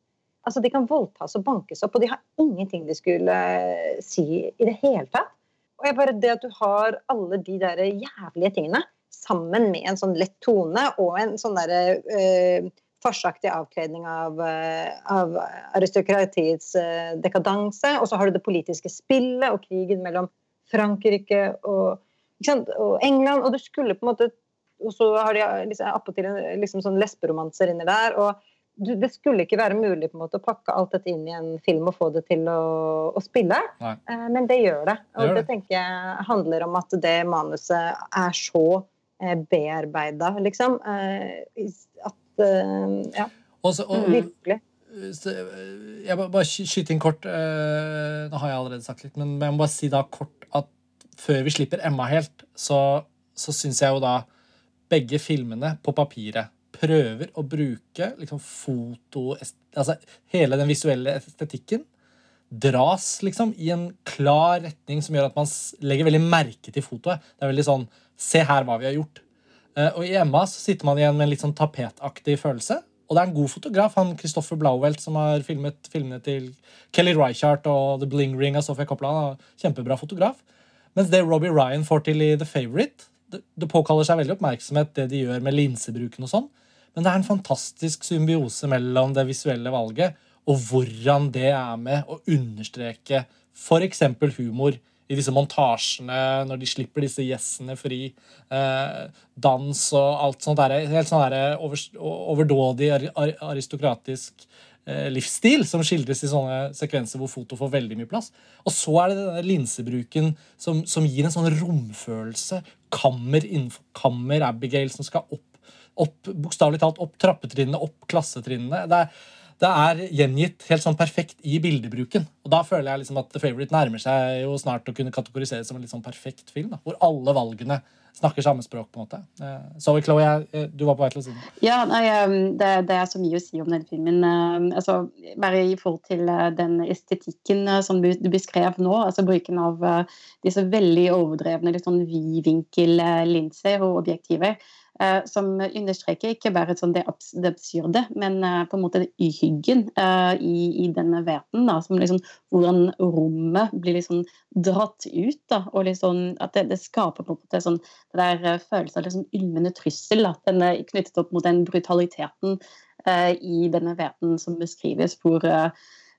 Altså, De kan voldtas og bankes opp, og de har ingenting de skulle eh, si i det hele tatt. Og jeg bare Det at du har alle de der jævlige tingene sammen med en sånn lett tone og en sånn derre eh, farsaktig avkledning av, eh, av aristokratiets eh, dekadanse, og så har du det politiske spillet og krigen mellom Frankrike og, og, England. Og du skulle på en måte Og så har de liksom, appåtil liksom sånn lesberomanser inni der. og det skulle ikke være mulig på en måte å pakke alt dette inn i en film og få det til å, å spille, eh, men det gjør det. Og det, det, tenker jeg handler om at det manuset er så eh, bearbeida, liksom. Eh, at Ja. Også, og, virkelig. Jeg bare, bare skyte inn kort. Nå har jeg allerede sagt litt, men jeg må bare si da kort før vi slipper Emma helt, så, så syns jeg jo da begge filmene på papiret prøver å bruke liksom foto Altså hele den visuelle estetikken dras liksom i en klar retning som gjør at man legger veldig merke til fotoet. Det er veldig sånn Se her hva vi har gjort. Eh, og i Emma så sitter man igjen med en litt sånn tapetaktig følelse. Og det er en god fotograf, han Christoffer Blauwelt, som har filmet filmene til Kelly Reichardt og The Bling Ring av Sofia Coppola. Kjempebra fotograf. Mens det Robbie Ryan får til i The Favourite, det, påkaller seg veldig oppmerksomhet, det de gjør med linsebruken og sånn. Men det er en fantastisk symbiose mellom det visuelle valget og hvordan det er med å understreke f.eks. humor i disse montasjene, når de slipper disse gjessene fri. Eh, dans og alt sånt. Der, helt sånn der over, overdådig aristokratisk livsstil som skildres i sånne sekvenser hvor foto får veldig mye plass. Og så er det denne linsebruken som, som gir en sånn romfølelse. Kammer innenfor kammer, Abigail som skal opp, opp bokstavelig talt opp trappetrinnene, opp klassetrinnene. Det er det er gjengitt helt sånn perfekt i bildebruken. Og da føler jeg liksom at The Favourite nærmer seg jo snart å kunne kategoriseres som en litt sånn perfekt film. Da, hvor alle valgene snakker samme språk. på en måte. Sorry, Zoe Chloé, eh, du var på vei til å si noe. Ja, nei, det, det, er så mye å si om den filmen. Eh, altså, bare i forhold til den estetikken som du beskrev nå, altså bruken av disse veldig overdrevne litt sånn vidvinkellinser og objektiver. Eh, som understreker ikke bare sånn det, absurde, men eh, på en måte uhyggen eh, i, i, denne verden. Da, som liksom, hvordan rommet blir liksom dratt ut. Da, og liksom, at det, det, skaper på en måte sånn, det der følelsen av liksom ylmende trussel. Da, den er knyttet opp mot den brutaliteten i denne verden som beskrives. hvor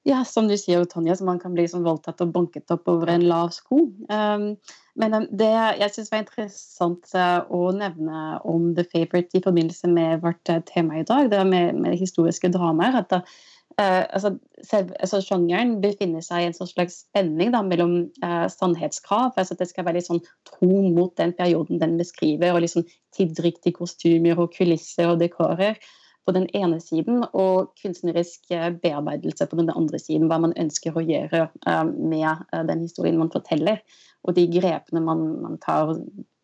ja, som du sier, Tonje, man kan bli sånn voldtatt og banket opp over en lav sko. Um, men um, det jeg syns var interessant uh, å nevne om The Favourite i forbindelse med vårt uh, tema i dag, det med, med historiske dramaer, at uh, altså, selv, altså, sjangeren befinner seg i en sånn slags spenning da, mellom uh, sannhetskrav, altså at det skal være litt sånn tro mot den perioden den beskriver, og liksom tidsriktige kostymer og kulisser og dekorer på den ene siden, og kunstnerisk eh, bearbeidelse på den andre siden. Hva man ønsker å gjøre eh, med eh, den historien man forteller, og de grepene man, man tar,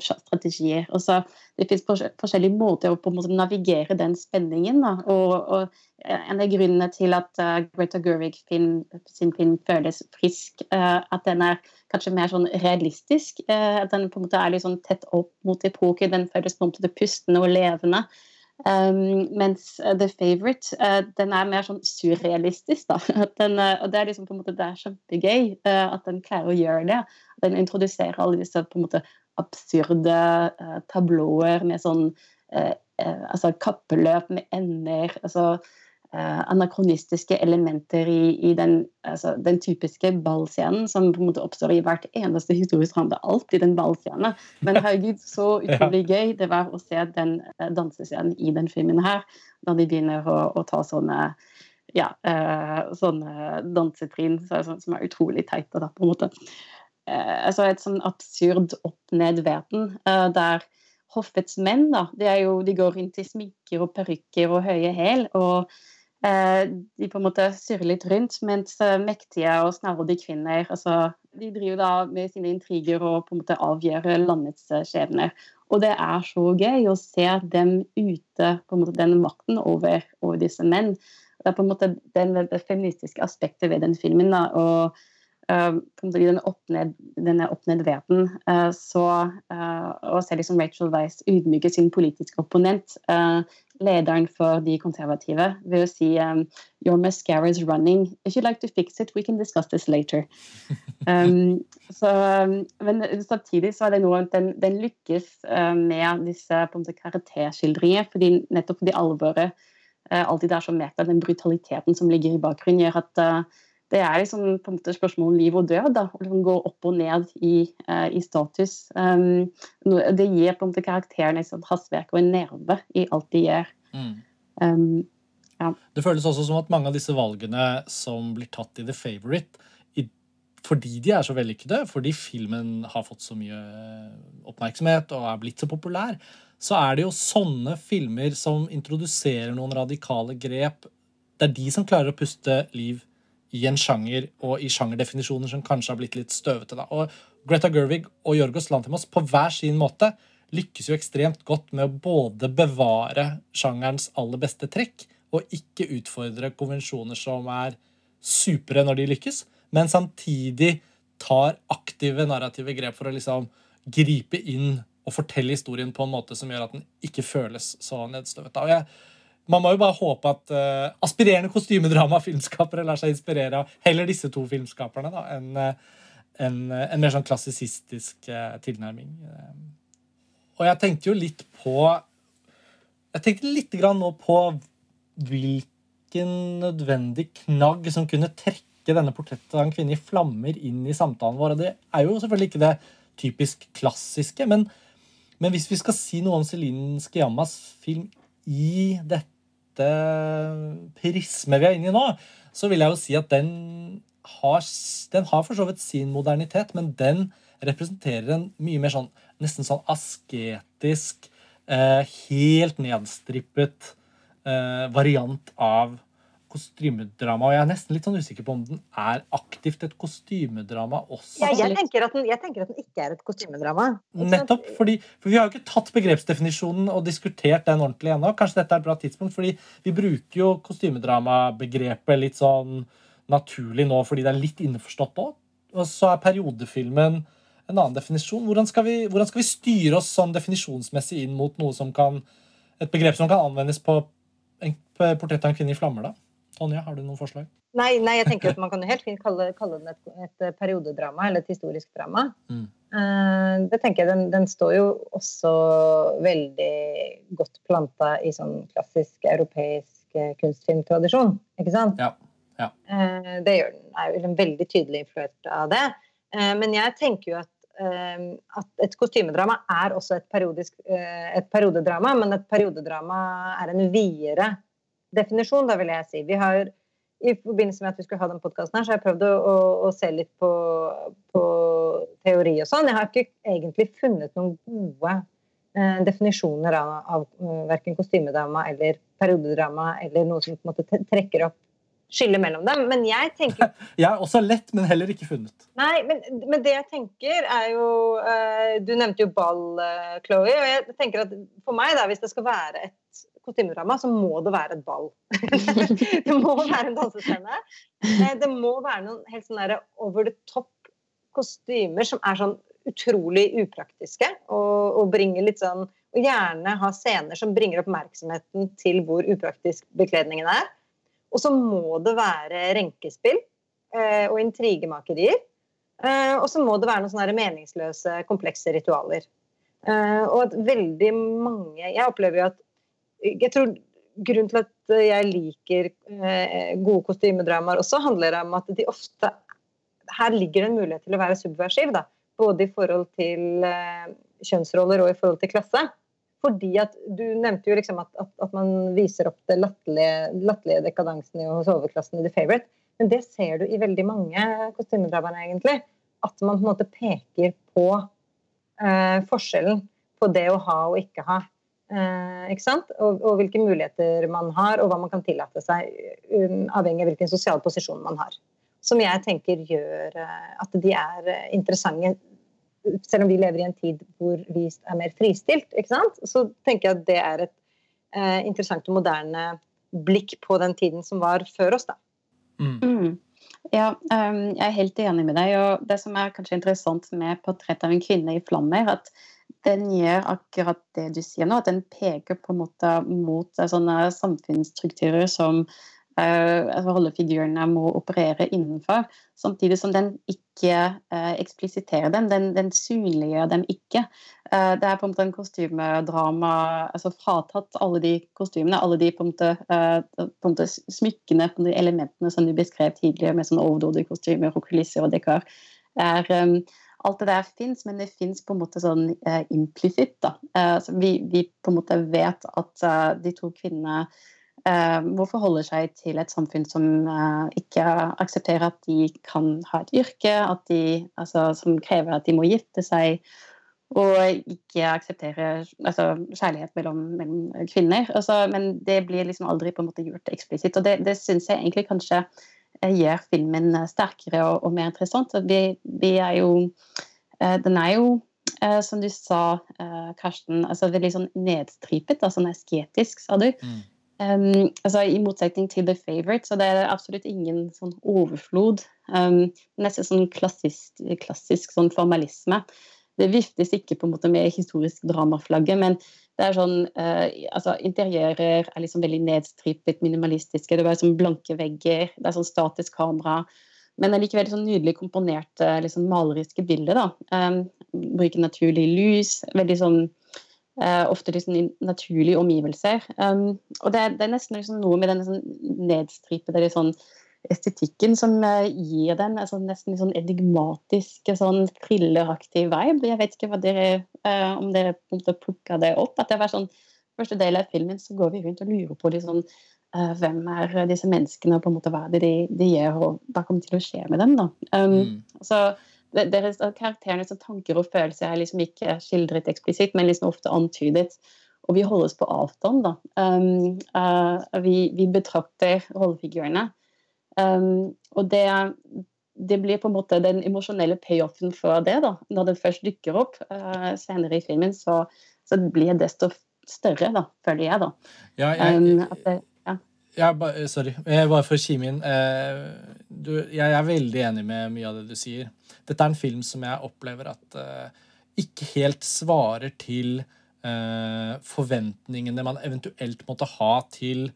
strategier. Og så Det fins forskjellige måter å på en måte navigere den spenningen. Da. Og, og, En av grunnene til at Greta Gerwig film, sin film føles frisk, at den er kanskje mer sånn realistisk. at Den på en måte er litt sånn tett opp mot epoken. Den føles på en måte pustende og levende. Um, mens uh, The Favourite uh, den er mer sånn surrealistisk. da. [LAUGHS] Den, uh, og Det er liksom på en måte, det er kjempegøy at den klarer å gjøre det. Den introduserer alle disse på en måte absurde tablåer med sånn altså kappeløp med ender. altså eh, anakronistiske elementer i, i den, altså, den, typiske ballscenen som på en måte oppstår i hvert eneste historisk drama. Det er alltid en ballscene. Men herregud, så [LAUGHS] utrolig gøy det var å se den eh, dansescenen i den filmen her, da de begynner å, å ta sånne ja, eh, sånne dansetrinn så, som er utrolig teite, da, på en måte. Eh, altså et sånn absurd opp-ned-verden eh, der hoffets menn da, de, jo, de, går rundt i sminker og parykker og høye hæl. Og Eh, de på en måte surrer litt rundt, mens eh, mektige og snarrådige kvinner altså, de driver da med sine intriger og på en måte avgjør landets eh, skjebner. Og det er så gøy å se dem ute, på en måte den makten over, over disse menn. Det er på en måte den, det feministiske aspektet ved den filmen. Da, og i denne opp-ned verden, og ser liksom Rachel Weiss ydmyke sin politiske opponent lederen for de konservative ved å si um, Your mascara is running. If you'd like to fix it, we can discuss this later. [LAUGHS] Um, så, um, men samtidig så er det noe den, den lykkes med disse på en måte karakterskildringer, fordi nettopp fordi alvoret alltid er så meta, den brutaliteten som ligger i bakgrunnen, gjør at det er liksom på en måte spørsmål om liv og død. da, og liksom Gå opp og ned i, uh, i status. Um, det gir på en måte karakteren et sånt hastverk og en nerve i alt de gjør. Mm. Um, ja. Det føles også som at mange av disse valgene som blir tatt i The Favourite, fordi de er så vellykkede, fordi filmen har fått så mye oppmerksomhet og er blitt så populær, så er det jo sånne filmer som introduserer noen radikale grep. Det er de som klarer å puste liv i en sjanger og i sjangerdefinisjoner som kanskje har blitt litt støvete. Da. Og Greta Gerwig og Jorgos Lantimos på hver sin måte lykkes jo ekstremt godt med å både bevare sjangerens aller beste trekk og ikke utfordre konvensjoner som er supre når de lykkes, men samtidig tar aktive narrative grep for å liksom gripe inn og fortelle historien på en måte som gjør at den ikke føles så nedstøvet. Og jeg man må jo bare håpe at uh, aspirerende kostymedrama-filmskapere lar seg inspirere av heller disse to filmskaperne da, enn uh, en, en, mer sånn klassisistisk uh, tilnærming. Og jeg tenkte jo litt på Jeg tenkte litt grann nå på hvilken nødvendig knagg som kunne trekke denne portrettet av en kvinne i flammer inn i samtalen vår. Og det er jo selvfølgelig ikke det typisk klassiske, men, men hvis vi skal si noe om Celine Skiammas film i dette prismet vi er inne i nå, så vil jeg jo si at den har, den har for så vidt sin modernitet, men den representerer en mye mer sånn nesten sånn asketisk, eh, helt nedstrippet eh, variant av kostymedrama. Og jeg er nesten litt sånn usikker på om den er aktivt et kostymedrama også. Ja, jeg, tenker den, jeg, tenker at den, ikke er et kostymedrama. Nettopp. Fordi, for vi har jo ikke tatt begrepsdefinisjonen og diskutert den ordentlig ennå. Kanskje dette er et bra tidspunkt, fordi vi bruker jo kostymedramabegrepet litt sånn naturlig nå fordi det er litt innforstått òg. Og så er periodefilmen en annen definisjon. Hvordan skal, vi, hvordan skal vi styre oss sånn definisjonsmessig inn mot noe som kan, et begrep som kan anvendes på en portrett av en kvinne i flammer? da? Tonja, har du noen forslag? Nei, nei, jeg tenker at man kan jo helt fint kalle, kalle den et, et, periodedrama eller et historisk drama. Mm. Uh, det tenker jeg, den, den, står jo også veldig godt planta i sånn klassisk europeisk eh, kunstfilmtradisjon, ikke sant? Ja. ja. Det gjør den. er jo veldig tydelig influert av det. Men jeg tenker jo at Ehm, at et kostymedrama er også et, periodisk, eh, et periodedrama, men et periodedrama er en videre definisjon, da vil jeg si. Vi har i forbindelse med at vi skulle ha den podkasten her, så har jeg prøvd å, å, å se litt på, på, teori og sånn. Jeg har ikke egentlig funnet noen gode eh, definisjoner av, av uh, verken kostymedrama eller periodedrama eller noe som på en måte trekker opp skillet mellom dem. Men jeg tenker [LAUGHS] Jeg er også lett, men heller ikke funnet. Nei, men, men det jeg tenker, er jo eh, Du nevnte jo ball, uh, Chloé. Og jeg tenker at for meg, da, hvis det skal være et kostymedrama, så må det være et ball. [LAUGHS] det må være en dansescene. Eh, det må være noen helt sånn over the top kostymer som er sånn utrolig upraktiske og, og bringer litt sånn og gjerne ha scener som bringer oppmerksomheten til hvor upraktisk bekledningen er. Og så må det være renkespill eh, og intrigemakerier. Eh, og så må det være noen sånne meningsløse, komplekse ritualer. Eh, og at veldig mange Jeg opplever jo at Jeg tror grunnen til at jeg liker eh, gode kostymedramaer også, handler om at de ofte Her ligger det en mulighet til å være subversiv. Da. Både i forhold til eh, kjønnsroller og i forhold til klasse. Fordi at Du nevnte jo liksom at, at, at man viser opp det latterlige dekadansen hos overklassen i The Favourite. Men det ser du i veldig mange kostymedramaer, egentlig. At man på en måte peker på eh, forskjellen på det å ha og ikke ha. Eh, ikke sant? Og, og, hvilke muligheter man har, og hva man kan tillate seg, um, avhengig av hvilken sosial posisjon man har. Som jeg tenker gjør eh, at de er eh, interessante selv om vi lever i en tid hvor vi er mer fristilt, så tenker jeg at det er et eh, interessant og moderne blikk på den tiden som var før oss. da. Mm. Mm. Ja, um, jeg er helt enig med deg. og Det som er kanskje interessant med 'Portrett av en kvinne i flammer', at den gjør akkurat det du sier nå, at den peker på en måte mot eh, sånne samfunnsstrukturer som uh, rollefigurene må operere innenfor, samtidig som den ikke uh, eksplisiterer dem. Den, den synliggjør dem ikke. Uh, det er på en måte en kostymedrama altså Fratatt alle de kostymene, alle de på en måte, på en måte smykkene, på de elementene som du beskrev tidligere, med sånn overdådige kostymer og kulisser og dekar. er um, alt det der fins, men det fins på en måte sånn uh, implisitt. Uh, vi, vi, på en måte vet at uh, de to kvinnene Eh, må forholde seg til et samfunn som eh, ikke aksepterer at de kan ha et yrke, de, altså, som krever at de må gifte seg, og ikke akseptere altså, kjærlighet mellom, mellom kvinner. Altså, men det blir liksom aldri på en måte gjort eksplisitt. Og det, det syns jeg egentlig kanskje eh, gjør filmen sterkere og, og mer interessant. Vi, vi, er jo Den er jo som du sa, Karsten, altså veldig sånn nedstripet, altså esketisk, sa du. Mm. Um, altså I motsetning til The Favourite, så det er absolutt ingen sånn overflod. Um, nesten sånn klassisk, klassisk sånn formalisme. Det viftes ikke på en måte med historisk dramaflagget, men det er sånn uh, altså Interiører er liksom veldig nedstripet, minimalistiske. Det er sånn blanke vegger, det er sånn statisk kamera. Men allikevel sånn nydelig komponerte, liksom maleriske bilder. da. Um, bruker naturlig lys. Veldig sånn Uh, ofte liksom naturlige omgivelser. Um, og det, det, er nesten liksom noe med denne sånn nedstripede sånn estetikken som uh, gir den altså nesten sånn enigmatisk, sånn thrilleraktig vibe. Jeg vet ikke dere, uh, om dere en plukka det opp. at det var sånn Første del av filmen så går vi rundt og lurer på liksom, hvem er disse menneskene, og på en måte hva det de, de gjør, og hva kommer til å skje med dem. da. Um, mm. så deres Karakterenes tanker og følelser er liksom ikke skildret eksplisitt, men liksom ofte antydet. Og vi holdes på avstand, da. Um, uh, vi, vi, betrakter rollefigurene. Um, og det, det, blir på en måte den emosjonelle payoffen for det. da. Når det først dukker opp uh, senere i filmen, så, så blir det desto større, da, føler jeg. da. Ja, jeg, um, det, ja. Ja, sorry. Bare for å kime inn. Eh, du, jeg er veldig enig med mye av det du sier. Dette er en film som jeg opplever at uh, ikke helt svarer til forventningene man eventuelt måtte ha til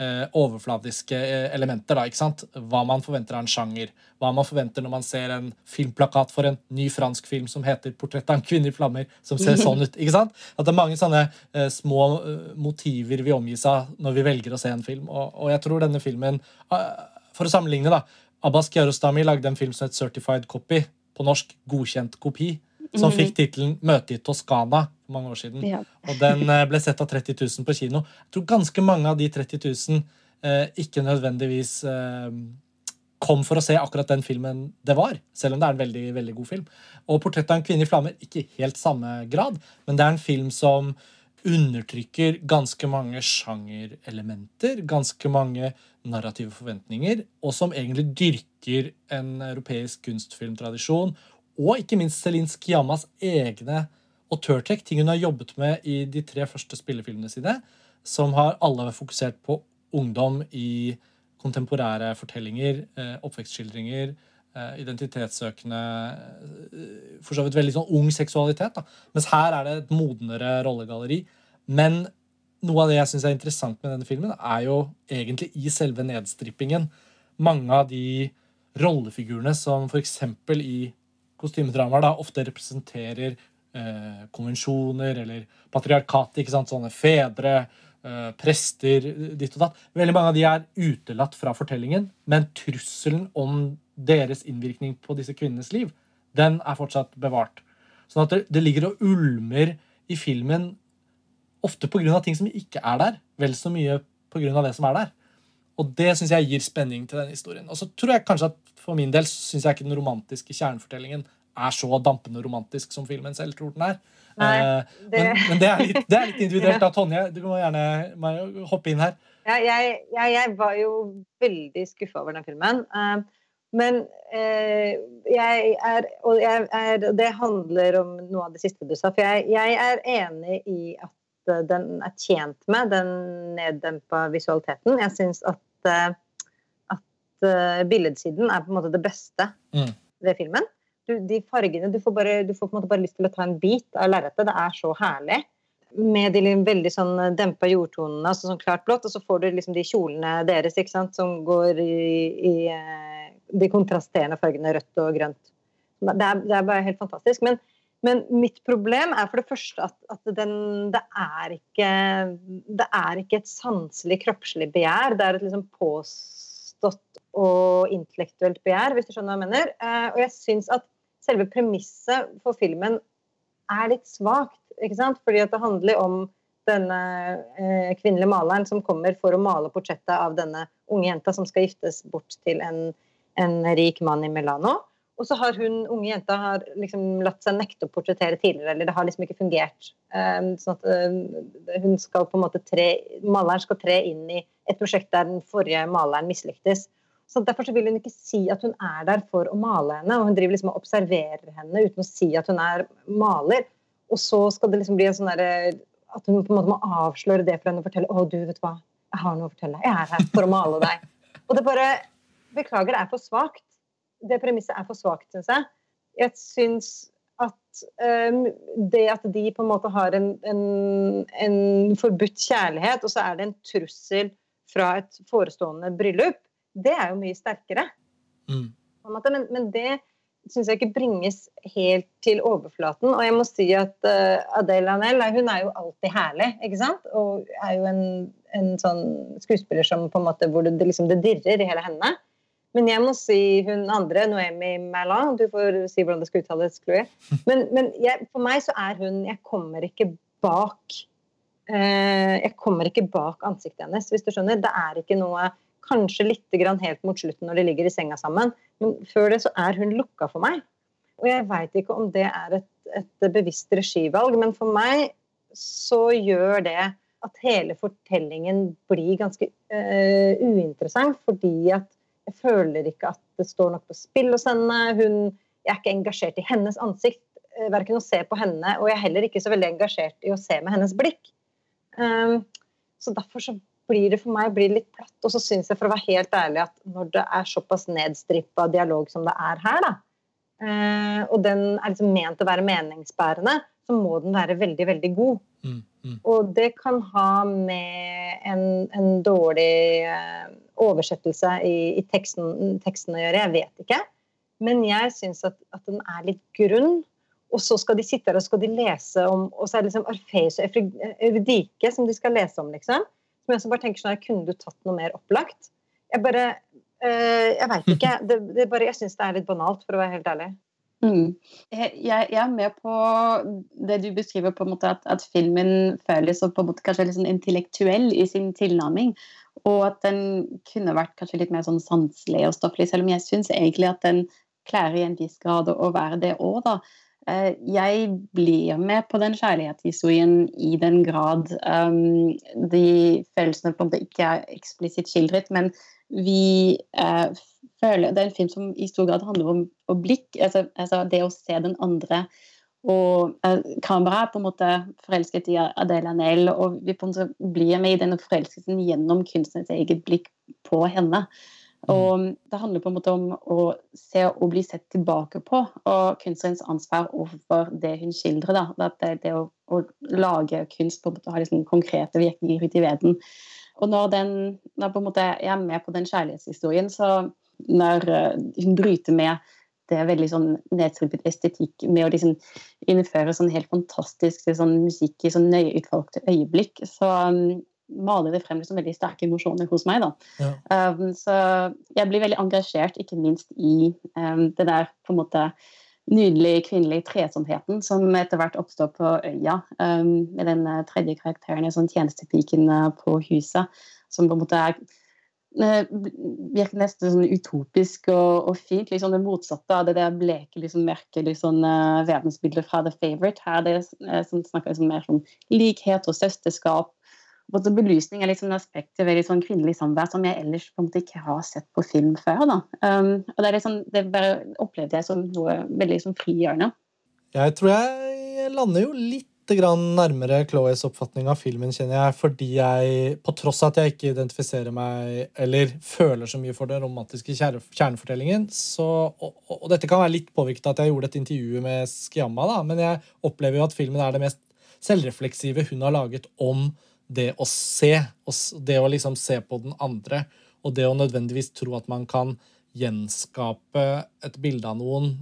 overfladiske elementer. Da, ikke sant? Hva man forventer av en sjanger. Hva man forventer når man ser en filmplakat for en ny fransk film som heter 'Portrett av en kvinne i flammer', som ser [LAUGHS] sånn ut. ikke sant? At det er mange sånne små motiver vi omgis av når vi velger å se en film. Og, og jeg tror denne filmen, for å sammenligne, da Abbas Kiarostami lagde en film som het 'Certified Copy', på norsk 'Godkjent kopi', som -hmm. fikk tittelen 'Møte i Toskana' for mange år siden. Ja. Og den eh, ble sett av 30 000 på kino. Jeg tror ganske mange av de 30 000 eh, ikke nødvendigvis eh, kom for å se akkurat den filmen det var, selv om det er en veldig veldig god film. Og 'Portrett av en kvinne i flammer' ikke helt samme grad, men det er en film som undertrykker ganske mange sjangerelementer, ganske mange narrative forventninger, og som egentlig dyrker en europeisk kunstfilmtradisjon, og ikke minst Celine Skiamas egne autørtrekk, ting hun har jobbet med i de tre første spillefilmene sine, som har alle fokusert på ungdom i kontemporære fortellinger, eh, oppvekstskildringer, eh, identitetssøkende eh, For så vidt veldig sånn ung seksualitet. Da. Mens her er det et modnere rollegalleri. Men noe av det jeg syns er interessant med denne filmen, er jo egentlig i selve nedstrippingen. Mange av de rollefigurene som f.eks. i kostymedramaer da ofte representerer eh, konvensjoner eller patriarkatet. ikke sant, Sånne fedre, eh, prester, ditt og datt. Veldig mange av de er utelatt fra fortellingen, men trusselen om deres innvirkning på disse kvinnenes liv, den er fortsatt bevart. Sånn at det, det ligger og ulmer i filmen Ofte pga. ting som ikke er der, vel så mye pga. det som er der. Og det syns jeg gir spenning til denne historien. Og så tror jeg kanskje at for min del syns jeg ikke den romantiske kjernefortellingen er så dampende romantisk som filmen selv tror den er. Nei, eh, det... Men, men, det, er litt, det er litt [LAUGHS] individuelt. da, Tonje, du må gjerne hoppe inn her. Ja, jeg, jeg, jeg, var jo veldig skuffa over den filmen. Uh, men uh, jeg er Og jeg er, det handler om noe av det siste du sa. For jeg, jeg er enig i at den er tjent med, den neddempa visualiteten. Jeg syns at, eh, at eh, billedsiden er på en måte det beste mm. ved filmen. Du, de fargene, du får, bare, du får, på en måte bare lyst til å ta en bit av lerretet. Det er så herlig. Med de veldig sånn dempa jordtonene, altså sånn klart blått, og så får du liksom de kjolene deres ikke sant, som går i, i eh, de kontrasterende fargene rødt og grønt. Det er, det er bare helt fantastisk. Men men mitt problem er for det første at, at den, det, er ikke, det er ikke et sanselig, kroppslig begjær. Det er et liksom påstått og intellektuelt begjær, hvis du skjønner hva jeg mener. Eh, og jeg syns at selve premisset for filmen er litt svakt. ikke sant? Fordi at det handler om denne eh, kvinnelige maleren som kommer for å male portrettet av denne unge jenta som skal giftes bort til en, en rik mann i Milano. Og så har hun unge jenta har liksom latt seg nekte å portrettere tidligere, eller det har liksom ikke fungert. Um, sånn at uh, hun skal på en måte tre, Maleren skal tre inn i et prosjekt der den forrige maleren mislyktes. Så Derfor så vil hun ikke si at hun er der for å male henne, og hun driver liksom og observerer henne uten å si at hun er maler. Og så skal det liksom bli en sånn derre At hun på en måte må avsløre det for henne og fortelle å du vet hva, jeg har noe å fortelle. Jeg er her for å male deg. Og det bare Beklager, det er for svakt det premisset er for svakt, syns jeg. Jeg syns at um, det at de på en måte har en, en, en, forbudt kjærlighet, og så er det en trussel fra et forestående bryllup, det er jo mye sterkere. Mm. Men, men, det syns jeg ikke bringes helt til overflaten. Og jeg må si at uh, Adele Anel hun er jo alltid herlig, ikke sant? Og er jo en, en sånn skuespiller som på en måte, hvor det, liksom, det dirrer i hele hendene. Men jeg må si hun andre, Noemi Merlan Du får si hvordan det skal uttales, Chloé. Men, men jeg, for meg så er hun Jeg kommer ikke bak eh, Jeg kommer ikke bak ansiktet hennes, hvis du skjønner. Det er ikke noe Kanskje litt helt mot slutten når de ligger i senga sammen. Men før det så er hun lukka for meg. Og jeg veit ikke om det er et, et, bevisst regivalg, men for meg så gjør det at hele fortellingen blir ganske uh, uinteressant, fordi at jeg føler ikke at det står nok på spill hos henne. Hun, jeg er ikke engasjert i hennes ansikt, uh, verken å se på henne, og jeg er heller ikke så veldig engasjert i å se med hennes blikk. Um, så derfor så blir det for meg blir litt platt. Og så syns jeg for å være helt ærlig at når det er såpass nedstrippa dialog som det er her, da, uh, og den er liksom ment å være meningsbærende, så må den være veldig, veldig god. Mm, mm. Og det kan ha med en, en dårlig eh, oversettelse i, i teksten, teksten, å gjøre, jeg vet ikke. Men jeg syns at, at, den er litt grunn. Og så skal de sitte her og skal de lese om Og så er det liksom Orfeus og Eurydike som de skal lese om, liksom. Som jeg bare tenker sånn Kunne du tatt noe mer opplagt? Jeg bare øh, Jeg veit ikke. Det, det bare, jeg syns det er litt banalt, for å være helt ærlig. Mm. Jeg, jeg, er med på det du beskriver, på en måte at, at filmen føles på en måte kanskje litt sånn intellektuell i sin tilnærming. Og at den kunne vært kanskje litt mer sånn sanselig og stofflig, selv om jeg syns egentlig at den klarer i en viss grad å være det òg, da. Eh, jeg blir med på den kjærlighetshistorien i den grad um, de følelsene på en måte ikke er eksplisitt skildret, men vi uh, føler Det er en film som i stor grad handler om, om blikk, altså, altså, det å se den andre. Og eh, kameraet er på en måte forelsket i Adele Nell, og vi på en måte blir med i denne forelskelsen gjennom kunstnerens eget blikk på henne. Mm. Og det handler på en måte om å se og bli sett tilbake på, og kunstnerens ansvar overfor det hun skildrer. Da. Det, det å, å, lage kunst på en måte har liksom konkrete virkninger ute i verden. Og når, den, når jeg er med på den kjærlighetshistorien, så når uh, hun bryter med det er veldig sånn nedstrippet estetikk med å liksom innføre sånn helt fantastisk sånn musikk i sånn nøye utvalgte øyeblikk, så um, maler det frem liksom veldig sterke emosjoner hos meg. Ja. Um, så jeg blir veldig engasjert, ikke minst i um, det der på en måte nydelige kvinnelige tresomheten som etter hvert oppstår på øya, um, med den uh, tredje karakteren, sånn tjenestepiken uh, på huset, som på en måte er virker nesten sånn utopisk og, og, fint. liksom Det motsatte av det der bleke, liksom, mørke liksom, uh, verdensbildet fra The Favourite. Her det uh, som snakker liksom, mer om likhet og søsterskap både belysning er liksom aspektet ved liksom, kvinnelig samvær som jeg ellers på en måte ikke har sett på film før. Da. Um, og det, er liksom, det bare opplevde jeg som noe veldig liksom frigjørende. Jeg tror jeg lander jo litt nærmere Chloés oppfatning av filmen, kjenner jeg, fordi jeg, på tross av at jeg ikke identifiserer meg eller føler så mye for den romantiske kjernefortellingen, så, og, og, dette kan være litt påvirket av at jeg gjorde et intervju med Skiamma, da, men jeg opplever jo at filmen er det mest selvrefleksive hun har laget om det å se, det å liksom se på den andre, og det å nødvendigvis tro at man kan gjenskape et bilde av noen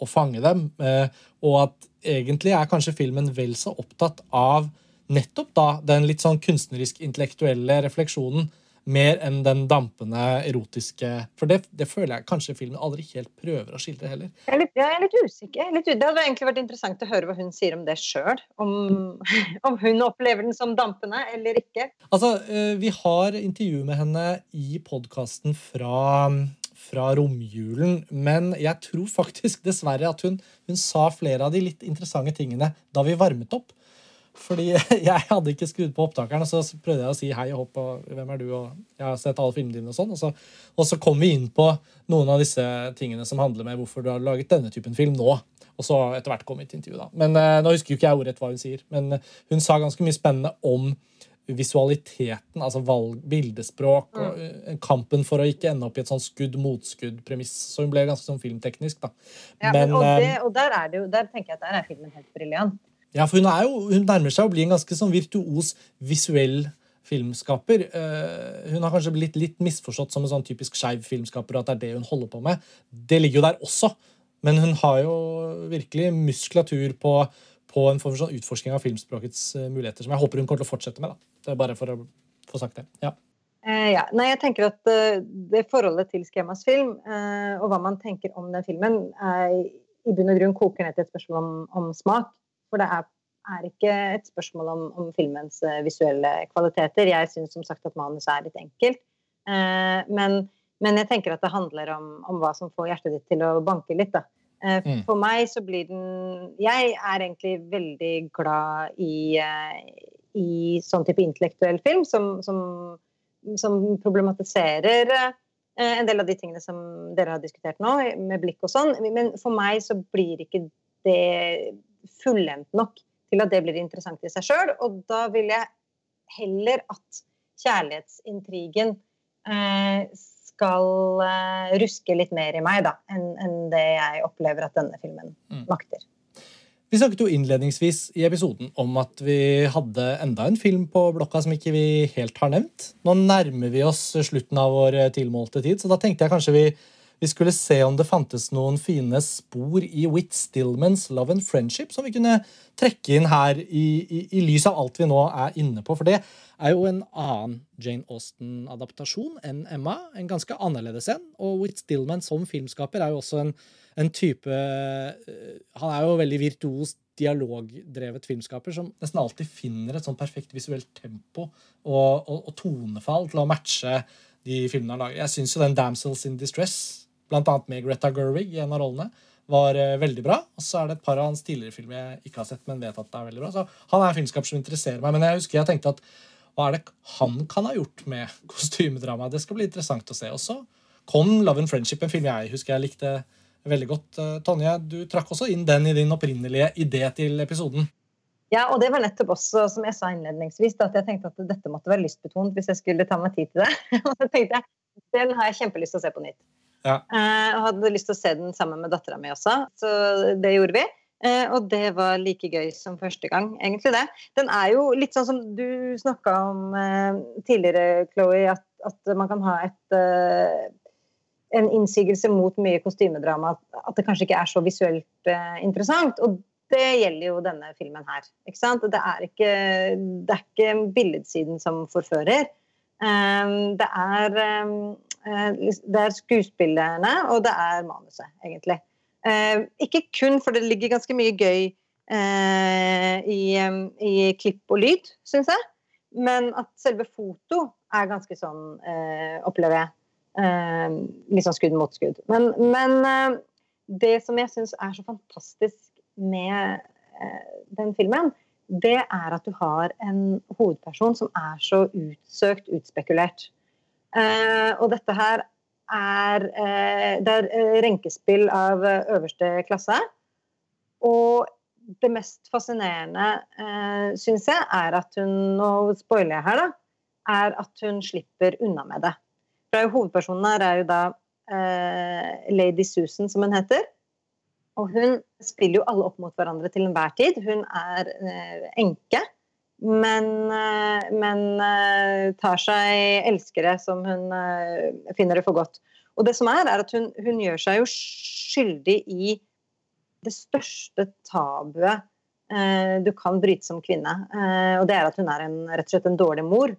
og fange dem, eh, og at egentlig er kanskje filmen vel så opptatt av nettopp da den litt sånn kunstnerisk-intellektuelle refleksjonen mer enn den dampende erotiske For det, det, føler jeg kanskje filmen aldri helt prøver å skildre heller. Jeg er litt, jeg er litt usikker. Litt, det hadde egentlig vært interessant å høre hva hun sier om det sjøl. Om, [LAUGHS] om, hun opplever den som dampende eller ikke. Altså, eh, Vi har intervju med henne i podkasten fra fra romjulen, men jeg tror faktisk dessverre at hun, hun sa flere av de litt interessante tingene da vi varmet opp. Fordi [LAUGHS] jeg hadde ikke skrudd på opptakeren, og så prøvde jeg å si hei og hopp og hvem er du, og jeg har sett alle filmene dine og sånn. Og så, og så kom vi inn på noen av disse tingene som handler med hvorfor du har laget denne typen film nå. Og så etter hvert kom vi til intervju, da. Men uh, Nå husker jo ikke jeg ordrett hva hun sier, men hun sa ganske mye spennende om visualiteten, altså valg, bildespråk, og uh, kampen for å ikke ende opp i et sånn skudd-motskudd-premiss. Så hun ble ganske sånn filmteknisk, da. Ja, men, og, det, og der, er det jo, der tenker jeg at der er filmen helt briljant. Ja, for hun, jo, hun nærmer seg å bli en ganske sånn virtuos visuell filmskaper. Uh, hun har kanskje blitt litt misforstått som en sånn typisk skeiv filmskaper, og at det er det hun holder på med. Det ligger jo der også. Men hun har jo virkelig muskulatur på, på en form for sånn utforsking av filmspråkets muligheter, som jeg håper hun kommer til å fortsette med. da. Det er bare for å få sagt det. Ja. Eh, ja. Nei, jeg tenker at uh, det forholdet til Skemas film, og hva man tenker om den filmen, er i bunn og grunn koker ned til et spørsmål om, om smak. For det er, er, ikke et spørsmål om, om filmens visuelle kvaliteter. Jeg syns som sagt at manuset er litt enkelt. men men jeg tenker at det handler om, om, hva som får hjertet ditt til å banke litt. Da. Mm. For meg så blir den Jeg er egentlig veldig glad i, i sånn type intellektuell film som, som, som problematiserer eh, en del av de tingene som dere har diskutert nå, med blikk og sånn. Men for meg så blir ikke det fullendt nok til at det blir interessant i seg sjøl. Og da vil jeg heller at kjærlighetsintrigen eh, skal uh, ruske litt mer i meg da, enn en det jeg opplever at denne filmen mm. Vi snakket jo innledningsvis i episoden om at vi hadde enda en film på blokka som ikke vi helt har nevnt. Nå nærmer vi oss slutten av vår tilmålte tid, så da tenkte jeg kanskje vi, vi skulle se om det fantes noen fine spor i Whit Stillmans Love and Friendship som vi kunne trekke inn her i, i, i lys av alt vi nå er inne på. For det er jo en annen Jane Austen-adaptasjon enn Emma. En ganske annerledes en. Og Whit Stillman som filmskaper er jo også en, en type uh, Han er jo veldig virtuos, dialogdrevet filmskaper som nesten alltid finner et sånn perfekt visuelt tempo og, og, og, tonefall til å matche de filmene han lager. Jeg syns jo den 'Damsels in Distress', blant annet med Greta Gerwig i en av rollene, var uh, veldig bra. Og så er det et par av hans tidligere filmer jeg ikke har sett, men vet at det er veldig bra. Så han er en filmskaper som interesserer meg. Men jeg husker jeg tenkte at hva er det han kan ha gjort med [LAUGHS] kostymedrama? Det skal bli interessant å se. Og så kom Love and Friendship, en film jeg husker jeg likte veldig godt. Eh, Tonje, du trakk også inn den i din opprinnelige idé til episoden. Ja, og det var nettopp også, som jeg sa innledningsvis, at jeg tenkte at dette måtte være lystbetont hvis jeg skulle ta meg tid til det. [LAUGHS] Og så tenkte jeg den har jeg kjempelyst til å se på nytt. Ja. Uh, og hadde lyst til å se den sammen med dattera mi også, så det gjorde vi. Eh, og det var like gøy som første gang, egentlig det. Den er jo litt sånn som du snakka om eh, tidligere, Chloé, at, at, man kan ha et eh, en innsigelse mot mye kostymedrama, at det kanskje ikke er så visuelt interessant. Og det gjelder jo denne filmen her. Ikke sant? Det er ikke, det er ikke billedsiden som forfører. det, er, det er skuespillerne, og det er manuset, egentlig. Eh, ikke kun, for det ligger ganske mye gøy eh, i, i, klipp og lyd, syns jeg. Men at selve foto er ganske sånn, opplever jeg. Eh, sånn skudd mot skudd. Men, men eh, det som jeg syns er så fantastisk med eh, den filmen, det er at du har en hovedperson som er så utsøkt, utspekulert. og dette her er, eh, det er eh, renkespill av eh, øverste klasse. Og det mest fascinerende, eh, syns jeg, er at hun Nå spoiler jeg her, da. Er at hun slipper unna med det. For Hovedpersonen her er jo da eh, Lady Susan, som hun heter. Og hun spiller jo alle opp mot hverandre til enhver tid. Hun er eh, enke men, eh, men, eh, tar seg elskere som hun eh, finner det for godt. Og det som er, er at hun, hun gjør seg jo skyldig i det største tabuet eh, du kan bryte som kvinne. Og det er at hun er en, rett og slett en dårlig mor.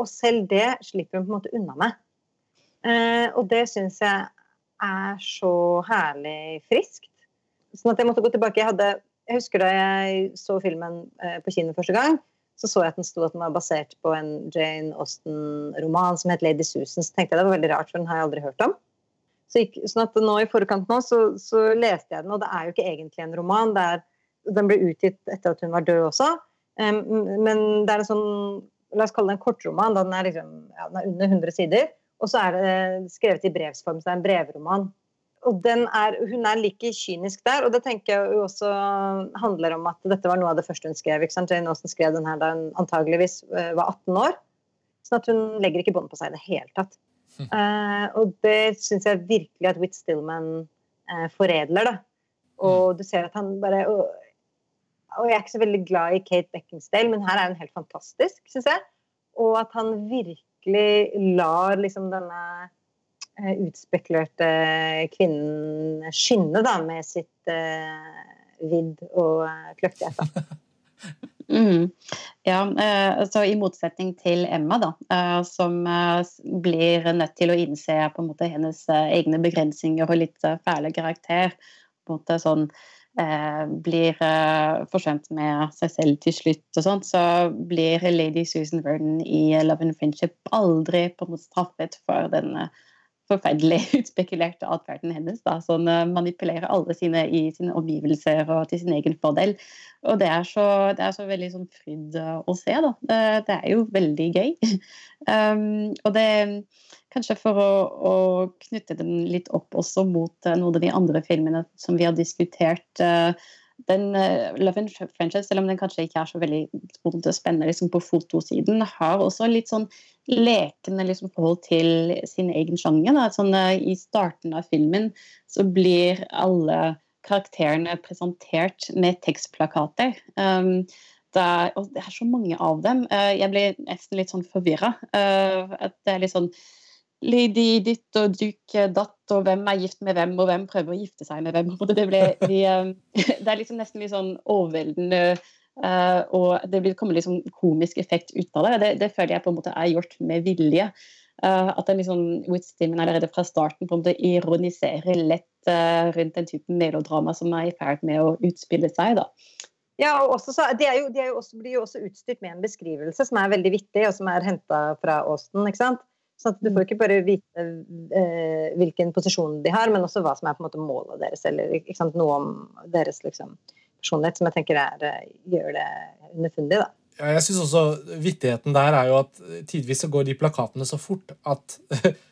Og selv det slipper hun på en måte unna med. Eh, og det syns jeg er så herlig friskt. Sånn at jeg måtte gå tilbake. Jeg, hadde, jeg husker da jeg så filmen på kino første gang så så jeg at den sto at den var basert på en Jane Austen-roman som het Lady Susan. Så tenkte jeg det var veldig rart, for den har jeg aldri hørt om. Så gikk, sånn at nå I forkant nå så, så, leste jeg den, og det er jo ikke egentlig en roman. Er, den ble utgitt etter at hun var død også. Um, men det er en sånn La oss kalle det en kortroman. Den er, liksom, ja, den er under 100 sider. Og så er det skrevet i brevsform, så det er en brevroman og er, hun er like kynisk der. Og det tenker jeg også handler om at dette var noe av det første hun skrev. ikke sant? Jane Austen skrev den her da hun antageligvis eh, var 18 år. Sånn at hun legger ikke bånd på seg i det hele tatt. Mm. Uh, og det syns jeg virkelig at Whit Stillman uh, foredler. da. Og mm. du ser at han bare og, og, jeg er ikke så veldig glad i Kate Beckinsdale, men her er hun helt fantastisk, syns jeg. Og at han virkelig lar liksom denne utspekulerte kvinnen skinne da, med sitt vidd og kløktighet. [LAUGHS] Mm. Ja, så I motsetning til Emma, da, som blir nødt til å innse på en måte hennes egne begrensninger og litt fæle karakter. på en måte sånn Eh, blir eh, forsømt med seg selv til slutt, og sånt, så blir lady Susan Verden i Love and Friendship aldri på en måte straffet for den forferdelig [LAUGHS] utspekulerte atferden hennes. Da. som eh, manipulerer alle sine i sine omgivelser og til sin egen fordel. Og det er så, det er så veldig sånn fryd å se, da. Det er jo veldig gøy. [LAUGHS] Um, og det Kanskje for å, å, knytte den litt opp også mot uh, noen av de andre filmene som vi har diskutert. Uh, den uh, Love and Friendship, selv om den kanskje ikke er så veldig spennende liksom, på fotosiden, har også litt sånn lekende liksom, forhold til sin egen sjanger. Sånn, I starten av filmen så blir alle karakterene presentert med tekstplakater. Um, det er, og det er så mange av dem. Jeg blir nesten litt sånn forvirra. Det er litt sånn Lady ditt og duke datt, og hvem er gift med hvem, og hvem prøver å gifte seg med hvem. [LAUGHS] Det, ble, de, eh, [LAUGHS] det er liksom nesten litt sånn overveldende, uh, og det kommer liksom komisk effekt ut av det. det. det. føler jeg på en måte er gjort med vilje. Uh, at den liksom, Whitstimen allerede fra starten på en måte ironiserer lett uh, rundt den typen melodrama som er i ferd med å utspille seg. da. Ja, og også så, de, jo, de jo også, blir jo også utstyrt med en beskrivelse som er veldig vittig, og som er henta fra Austin. ikke sant? At du får ikke bare vite eh, hvilken posisjon de har, men også hva som er på en måte målet deres, eller sant, noe om deres liksom, personlighet, som jeg tenker er, eh, gjør det underfundig. da. Ja, jeg synes også Vittigheten der er jo at tidvis så går de plakatene så fort at [LAUGHS]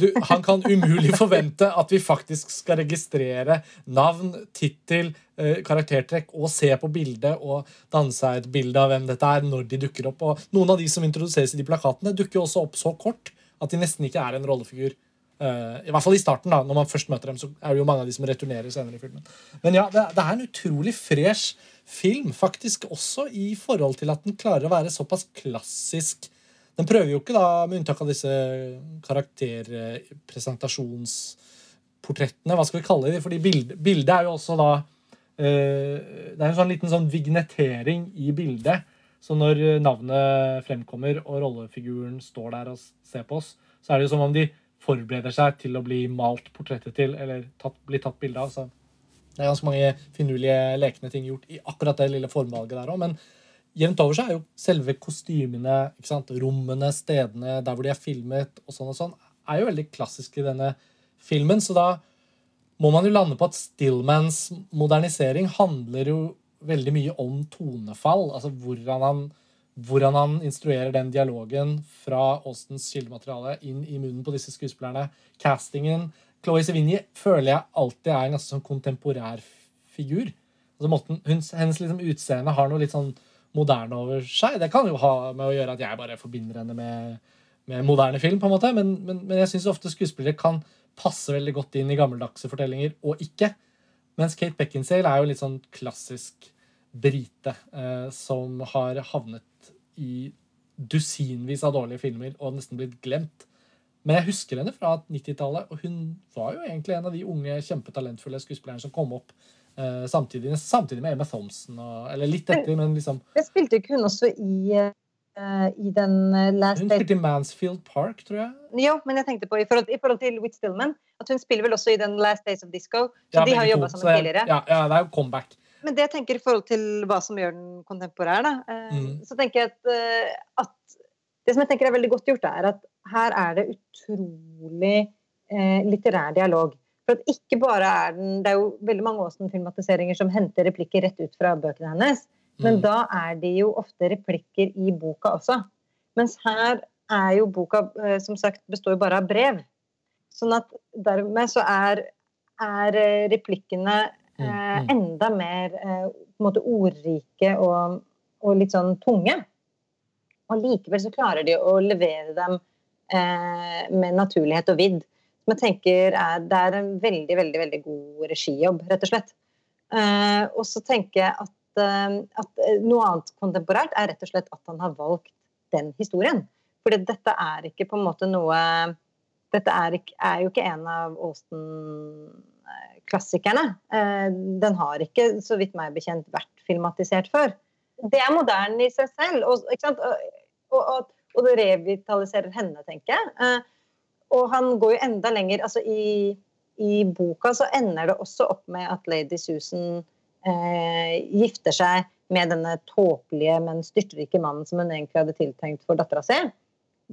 du, han kan umulig forvente at vi faktisk skal registrere navn, tittel, eh, karaktertrekk og se på bildet og danse et bilde av hvem dette er, når de dukker opp. Og noen av de som introduseres i de plakatene, dukker også opp så kort at de nesten ikke er en rollefigur. Uh, I hvert fall i starten, da, når man først møter dem, så er det jo mange av de som returnerer senere i filmen. Men ja, det, det er en utrolig fresh film, faktisk også i forhold til at den klarer å være såpass klassisk den prøver jo ikke, da, med unntak av disse karakterpresentasjonsportrettene, hva skal vi kalle dem? Fordi bildet, bildet er jo også da eh, Det er en sånn liten sånn vignettering i bildet. Så når navnet fremkommer og rollefiguren står der og ser på oss, så er det jo som om de forbereder seg til å bli malt portrettet til eller tatt, bli tatt bilde av. Så det er ganske mange finurlige, lekne ting gjort i akkurat det lille formvalget der òg. Jevnt over så er jo selve kostymene, ikke sant? rommene, stedene, der hvor de er filmet, og sånn og sånn, er jo veldig klassisk i denne filmen. Så da må man jo lande på at Stillmans modernisering handler jo veldig mye om tonefall. Altså hvordan han, hvordan han instruerer den dialogen fra Austens kildemateriale inn i munnen på disse skuespillerne. Castingen Chloé Sevigny føler jeg alltid er en ganske sånn kontemporær figur. Altså måten, hennes liksom utseende har noe litt sånn moderne over seg. Det kan jo ha med å gjøre at jeg bare forbinder henne med, med moderne film, på en måte, men, men, men jeg syns ofte skuespillere kan passe veldig godt inn i gammeldagse fortellinger, og ikke. Mens Kate Beckinsale er jo litt sånn klassisk brite eh, som har havnet i dusinvis av dårlige filmer og nesten blitt glemt. Men jeg husker henne fra 90-tallet, og hun var jo egentlig en av de unge, kjempetalentfulle skuespillerne som kom opp samtidig, samtidig, med Emma Thompson. Og, eller litt etter, men liksom Jeg spilte ikke hun også i, uh, i den last Last Hun spilte i Mansfield Park, tror jeg. Jo, men jeg tenkte på i forhold, i forhold til Whit Stillman at hun spiller vel også i den Last Days of Disco. Så ja, de har jobba sammen tidligere. Ja, ja, det er jo comeback. Men det jeg tenker i forhold til hva som gjør den kontemporær, da, mm. så tenker jeg at, at, Det som jeg tenker er veldig godt gjort, er at her er det utrolig litterær dialog. For ikke bare er den Det er jo veldig mange Aasen-filmatiseringer som henter replikker rett ut fra bøkene hennes, men mm. da er de jo ofte replikker i boka også. Mens her er jo boka eh, som sagt består jo bare av brev. Sånn at dermed så er, er eh, replikkene mm, eh, mm. enda mer eh, på en måte ordrike og, og, litt sånn tunge. Og likevel så klarer de å levere dem eh, med naturlighet og vidd jeg tenker er, det er en veldig, veldig veldig god regijobb, rett og slett. Uh, og så tenker jeg at, uh, at, noe annet kontemporært er rett og slett at han har valgt den historien. For dette er ikke på en måte noe dette er, ikke, er, jo ikke en av Austen-klassikerne. Eh, den har ikke, så vidt meg bekjent, vært filmatisert før. Det er moderne i seg selv, og, og, og, og det revitaliserer henne, tenker jeg. Eh, og han går jo enda lenger. altså i, i boka så ender det også opp med at lady Susan eh, gifter seg med denne tåpelige, men styrtrike mannen som hun egentlig hadde tiltenkt for dattera si.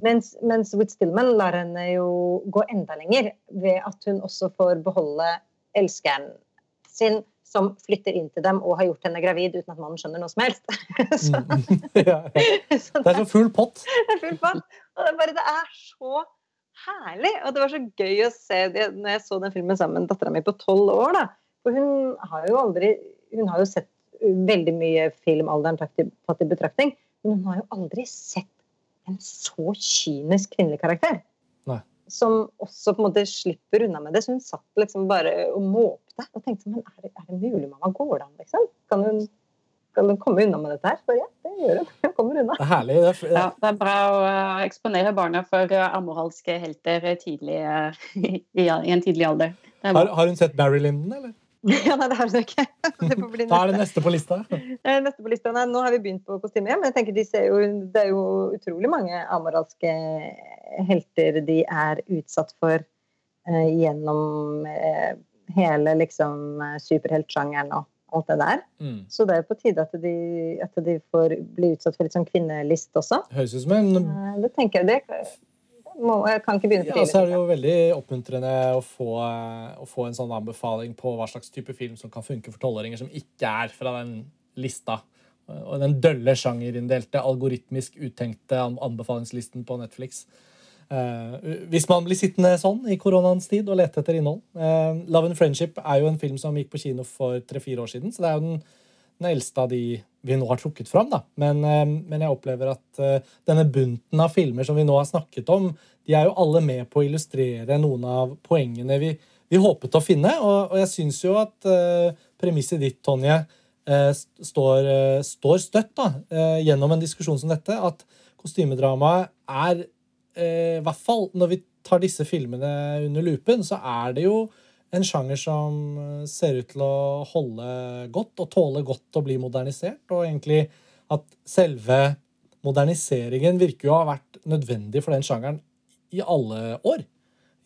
Mens, mens Whit Stillman lar henne jo gå enda lenger ved at hun også får beholde elskeren sin, som flytter inn til dem og har gjort henne gravid uten at mannen skjønner noe som helst. [LAUGHS] så, [LAUGHS] ja, ja. [LAUGHS] Det er så full pott. Det er full pott. Og det er, bare, det er så herlig! Og det var så gøy å se det når jeg så den filmen sammen med dattera mi på tolv år. da. For hun har jo aldri Hun har jo sett veldig mye film alderen tatt i betraktning, men hun har jo aldri sett en så kynisk kvinnelig karakter. Nei. Som også på en måte slipper unna med det. Så hun satt liksom bare og måpte og tenkte sånn, er det, er det mulig, mamma? Går det an, liksom? Kan hun skal hun komme unna med dette her? Så ja, det gjør hun. Hun [LAUGHS] kommer unna. Det er herlig. Det er, ja, det er bra å uh, eksponere barna for uh, amoralske helter tidlig, uh, [LAUGHS] i, i, en tidlig alder. Har, har, hun sett Barry Linden, eller? [LAUGHS] Ja, nei, det har hun ikke. Det da er det neste på lista. neste på lista. Nei, nå har vi begynt på kostyme, men jeg tenker de jo, det er jo utrolig mange amoralske helter de er utsatt for gjennom hele liksom superheltsjangeren og alt det der. Mm. Så det er på tide at de, at de, får bli utsatt for litt sånn kvinnelist også. Høres ut som en eh, Det tenker jeg. Det, må, jeg kan ikke begynne for tidlig. Ja, så er det jo veldig oppmuntrende å få, å få, en sånn anbefaling på hva slags type film som kan funke for tolvåringer som ikke er fra den lista. Og den dølle sjangerinndelte, algoritmisk uttenkte anbefalingslisten på Netflix. Uh, hvis man blir sittende sånn i koronaens tid og lete etter innhold. Uh, 'Love and Friendship' er jo en film som gikk på kino for tre-fire år siden. Så det er jo den, den, eldste av de vi nå har trukket fram. Da. Men, uh, men jeg opplever at denne bunten av filmer som vi nå har snakket om, de er jo alle med på å illustrere noen av poengene vi, vi håpet å finne. Og, og jeg syns jo at premisset ditt, Tonje, står, står, støtt da, gjennom en diskusjon som dette. At kostymedramaet er eh, hvert fall når vi tar disse filmene under lupen, så er det jo en sjanger som eh, ser ut til å holde godt og tåle godt å bli modernisert. Og egentlig at selve moderniseringen virker jo å ha vært nødvendig for den sjangeren i alle år.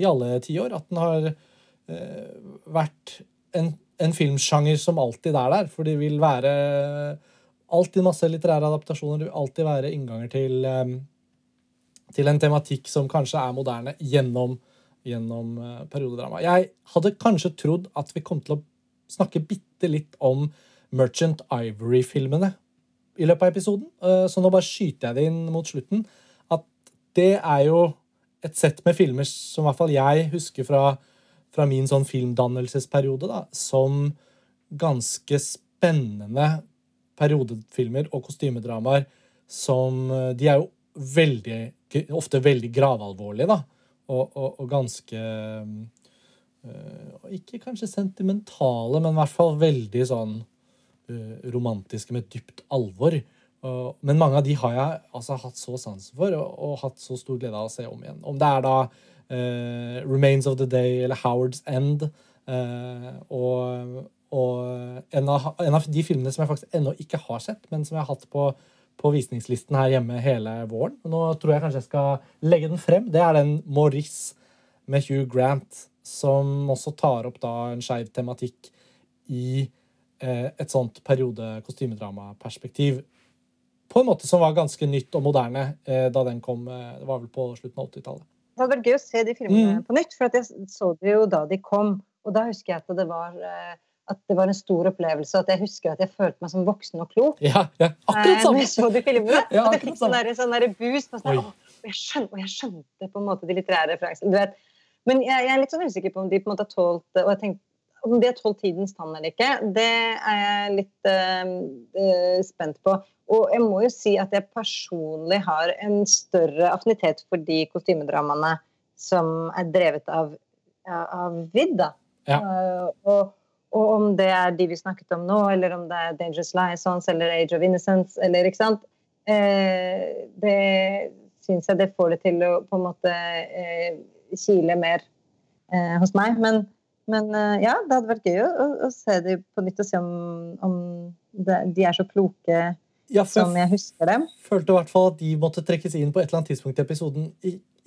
I alle tiår. At den har eh, vært en, en, filmsjanger som alltid er der. For det vil være alltid masse litterære adaptasjoner. Det vil alltid være innganger til eh, til en tematikk som kanskje er moderne, gjennom, gjennom uh, periodedrama. Jeg hadde kanskje trodd at vi kom til å snakke bitte litt om Merchant Ivory-filmene i løpet av episoden, uh, så nå bare skyter jeg det inn mot slutten. At det er jo et sett med filmer som i hvert fall jeg husker fra, fra min sånn filmdannelsesperiode, da, som ganske spennende periodefilmer og kostymedramaer som uh, De er jo veldig ofte veldig gravalvorlige, da. Og, og, og ganske øh, Ikke kanskje sentimentale, men i hvert fall veldig sånn øh, romantiske med dypt alvor. Og, men mange av de har jeg altså hatt så sansen for og, hatt så stor glede av å se om igjen. Om det er da Remains of the Day eller Howard's End. og en, av, en av de filmene som jeg faktisk ennå ikke har sett, men som jeg har hatt på på visningslisten her hjemme hele våren. Nå tror jeg kanskje jeg skal legge den frem. Det er den Maurice med Hugh Grant, som også tar opp da en skeiv tematikk i eh, et sånt periode-kostymedramaperspektiv. På en måte som var ganske nytt og moderne eh, da den kom. Eh, det var vel på slutten av 80-tallet. Det hadde vært gøy å se de filmene mm. på nytt, for jeg så det jo da de kom. Og da husker jeg at det var eh, at det var en stor opplevelse. At jeg husker at jeg følte meg som voksen og klok. Ja, ja akkurat sånn. Når jeg så de filmene. [LAUGHS] ja, og jeg fikk sånn, der, sånn der boost. Sånn, og, jeg skjønte, og jeg skjønte på en måte de litterære referansene. Men jeg, jeg, er litt sånn usikker på om de på en måte har tålt og jeg tenkte, om de har tålt tidens tann eller ikke. Det er jeg litt øh, spent på. Og jeg må jo si at jeg personlig har en større affinitet for de kostymedramaene som er drevet av, av Vid. da. Ja. Uh, og, og om det er de vi snakket om nå, eller om det er Dangerous Liaisons eller Age of Innocence, eller ikke sant eh, Det syns jeg det får det til å på en måte eh, kile mer eh, hos meg. Men, men eh, ja, det hadde vært gøy å, å se dem på nytt og se om, om det, de er så kloke Ja, som jeg husker dem. følte i hvert fall at de måtte trekkes inn på et eller annet tidspunkt i episoden.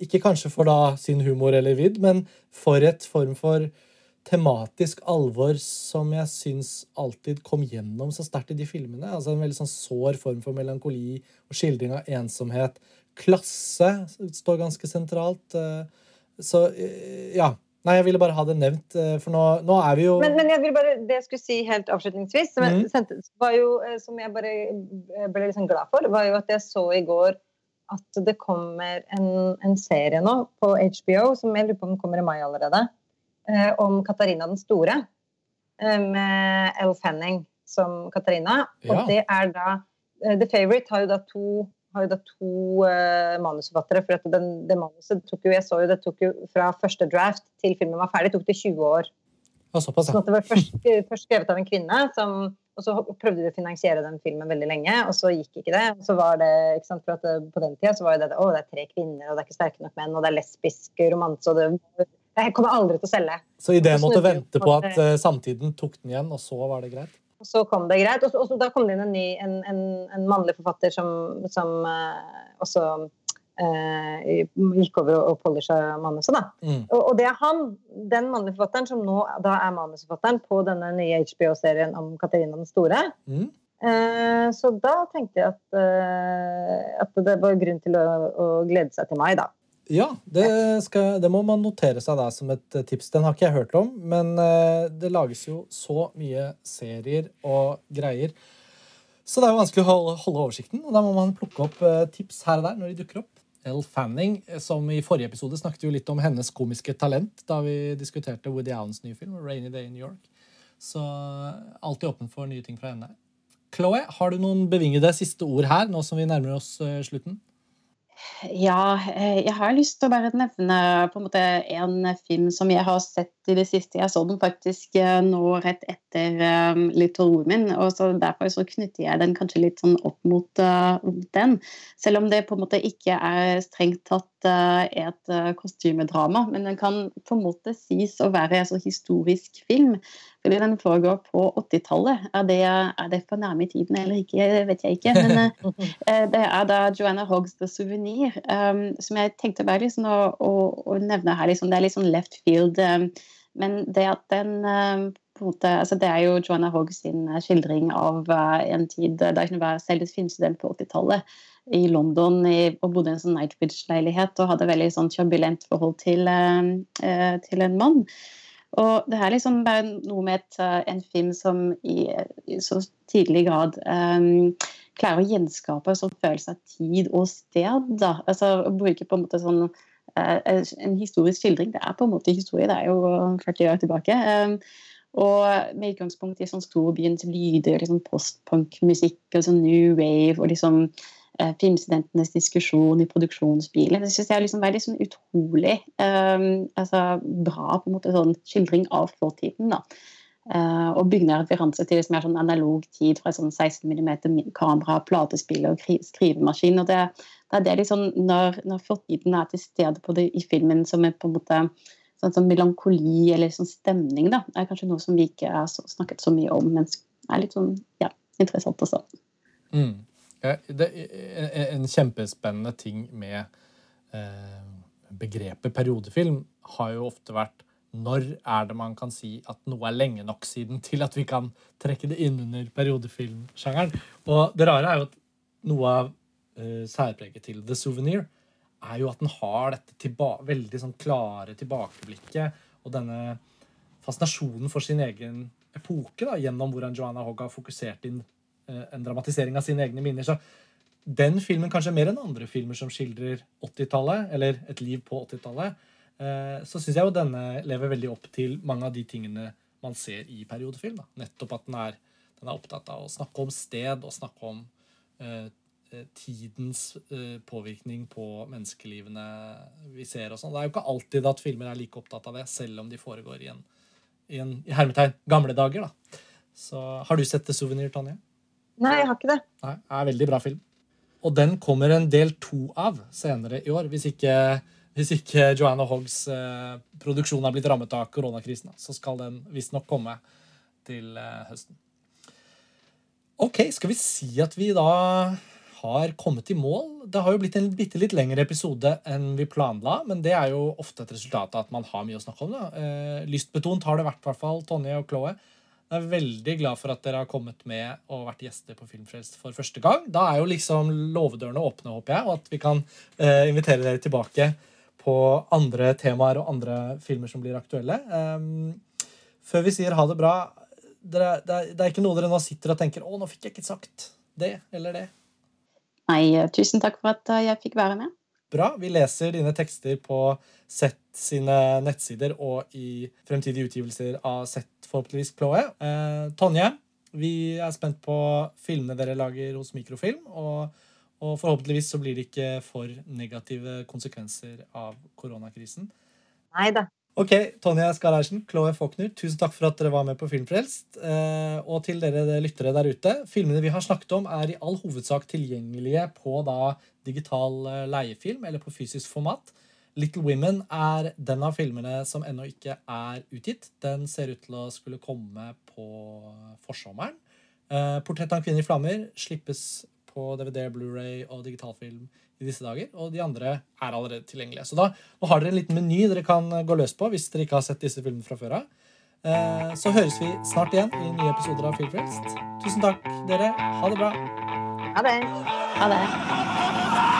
Ikke kanskje for da sin humor eller vidd, men for et form for tematisk alvor som jeg syns alltid kom gjennom så sterkt i de filmene. Altså En veldig sånn sår form for melankoli og skildring av ensomhet. Klasse står ganske sentralt. eh, Så eh, ja. Nei, jeg ville bare ha det nevnt, eh, for nå, nå er vi jo Men, men jeg vil bare, det jeg skulle si helt avslutningsvis, som, jeg Mhm. var jo, som jeg bare ble liksom glad for, var jo at jeg så i går at det kommer en, en serie nå på HBO, som jeg lurer på om kommer i mai allerede, om Katarina den store. eh, Med Elle Fanning som Katarina. Og Ja. det er da eh, The Favourite har jo da to har jo da to eh, manusforfattere. For den, det manuset tok jo, jeg så jo det tok jo fra første draft til filmen var ferdig, tok det 20 år. ja, Såpass, Sånn ja. at det var først, først skrevet av en kvinne, som, og så prøvde de å finansiere den filmen veldig lenge, og så gikk ikke det. Og så var det, ikke sant, for at På den tida så var jo det å, det er tre kvinner, og det er ikke sterke nok menn, og det er lesbisk romanse, og det, det kommer aldri til å selge. Så ideen måtte vente på at at eh, samtiden tok den igjen, og så var det greit? Og så kom det greit. Og, da kom det inn en ny, en, en, en mannlig forfatter som, som uh, også uh, gikk over og, og polisha manuset, da. Mm. Og, og det er han, den mannlige forfatteren, som nå da er manusforfatteren på denne nye HBO-serien om Katarina den store. Mm. Eh, så da tenkte jeg at, eh, at det var grunn til å, å glede seg til meg, da. Ja, det, skal, det må man notere seg da som et eh, tips. Den har ikke jeg hørt om, men eh, det lages jo så mye serier og greier. Så det er jo vanskelig å holde, holde oversikten, og da må man plukke opp eh, tips her og der når de dukker opp. Elle Fanning, som i forrige episode snakket jo litt om hennes komiske talent da vi diskuterte Woody Allens nye film, 'Rainy Day in New York'. Så alltid åpen for nye ting fra henne. Chloé, har du noen bevingede siste ord her, nå som vi nærmer oss slutten? Ja, eh, jeg har lyst til å bare nevne på en måte en film som jeg har sett i det siste. Jeg så den faktisk eh, nå rett etter um, Little Women, og så derfor så knytter jeg den kanskje litt sånn opp mot uh, den. Selv om det på en måte ikke er strengt tatt et uh, kostymedrama, men den kan på en måte sies å være en så historisk film. Fordi den foregår på 80-tallet. Er, det- er det for nærme i tiden eller ikke? Det vet jeg ikke. Men uh, [LAUGHS] det er da Joanna Hoggs The Souvenir, um, som jeg tenkte bare liksom å, å, å nevne her. Liksom, det er litt sånn left field. Um, men det at den um, måte, altså Det er jo Joanna Hogg sin skildring av uh, en tid da hun var selv filmstudent på 80-tallet i London og bodde i en sånn Nightbridge-leilighet og hadde veldig sånn turbulent forhold til, um, uh, til en mann. Og det er liksom bare noe med et, uh, en film som i, i så tidlig grad um, klarer å gjenskape en sånn følelse av tid og sted. Da. Altså å bruke på en måte sånn uh, en historisk skildring. Det er på en måte historie, det er jo 40 år tilbake. Um, og med utgangspunkt i sånn storbyens lyder, liksom postpunk-musikk og sånn new wave og liksom eh, filmstudentenes diskusjon i produksjonsbilen. Det synes jeg er liksom veldig sånn utrolig um, altså, bra på en måte sånn skildring av fortiden. da. Uh, og bygger referanse til liksom, sånn analog tid fra sånn 16 mm kamera, platespiller og skrivemaskin. og det, det er det liksom, Når, når fortiden er til stede på det i filmen som er på en måte sånn, sånn melankoli eller sånn stemning, da, er kanskje noe som vi ikke har snakket så mye om, men er litt sånn ja, interessant også. Mm. Det, er en kjempespennende ting med eh, begrepet periodefilm har jo ofte vært når er det man kan si at noe er lenge nok siden til at vi kan trekke det inn under periodefilmsjangeren? Og det rare er jo at noe av eh, særpreget til The Souvenir er jo at den har dette tilba veldig sånn klare tilbakeblikket og denne fascinasjonen for sin egen epoke da, gjennom hvordan Joanna Hogg har fokusert inn eh, en dramatisering av sine egne minner. Så den filmen, kanskje mer enn andre filmer som skildrer 80-tallet, eller et liv på 80-tallet, eh, så syns jeg jo denne lever veldig opp til mange av de tingene man ser i periodefilm. Da. Nettopp at den er, den er opptatt av å snakke om sted og snakke om eh, eh, tidens eh, påvirkning på menneskelivene vi ser. og sånn. Det er jo ikke alltid at filmer er like opptatt av det, selv om de foregår i en, i en i hermetegn gamle dager. da. Så Har du sett The Souvenir, Tonje? Nei, jeg har ikke det. Nei, det er en veldig bra film. Og den kommer en del to av senere i år. Hvis ikke Hvis ikke Joanna Hoggs eh, produksjon har blitt rammet av koronakrisen, så skal den visstnok komme til eh, høsten. Ok, skal vi si at vi da har kommet i mål? Det har jo blitt en bitte litt lengre episode enn vi planla, men det er jo ofte et resultat av at man har mye å snakke om. da. Eh, lystbetont har det vært, i hvert fall, Tonje og Chloé. Jeg er veldig glad for at dere har kommet med og vært gjester på Filmfrelst for første gang. Da er jo liksom låvedørene åpne, håper jeg, og at vi kan eh, invitere dere tilbake på andre temaer og andre filmer som blir aktuelle. Um, før vi sier ha det bra dere, det, er, det, er, ikke noe dere nå sitter og tenker 'Å, nå fikk jeg ikke sagt det eller det'? Nei, eh, tusen takk for at eh, jeg fikk være med. Bra. Vi leser dine tekster på Sett sine nettsider og i fremtidige utgivelser av Sett, forhåpentligvis, Chloé. Eh, Tonje, vi er spent på filmene dere lager hos Mikrofilm. og og forhåpentligvis så blir det ikke for negative konsekvenser av koronakrisen. Nei da. Ok, Tonje Skarreisen, Chloé Faulkner, tusen takk for at dere var med på Filmfrelst. Eh, og til dere lyttere der ute. Filmene vi har snakket om, er i all hovedsak tilgjengelige på da digital eh, leiefilm eller på fysisk format. Little Women er den av filmene som ennå ikke er utgitt. Den ser ut til å skulle komme på forsommeren. Eh, Portrett av en kvinne i flammer slippes på DVD, Blu-ray og digitalfilm i disse dager. Og de andre er allerede tilgjengelige. Så da nå har dere en liten meny dere kan gå løs på hvis dere ikke har sett disse filmene fra før av. Eh, så høres vi snart igjen i nye episoder av Filmfrelst. Tusen takk, dere. Ha det bra. Ha det. Ha det.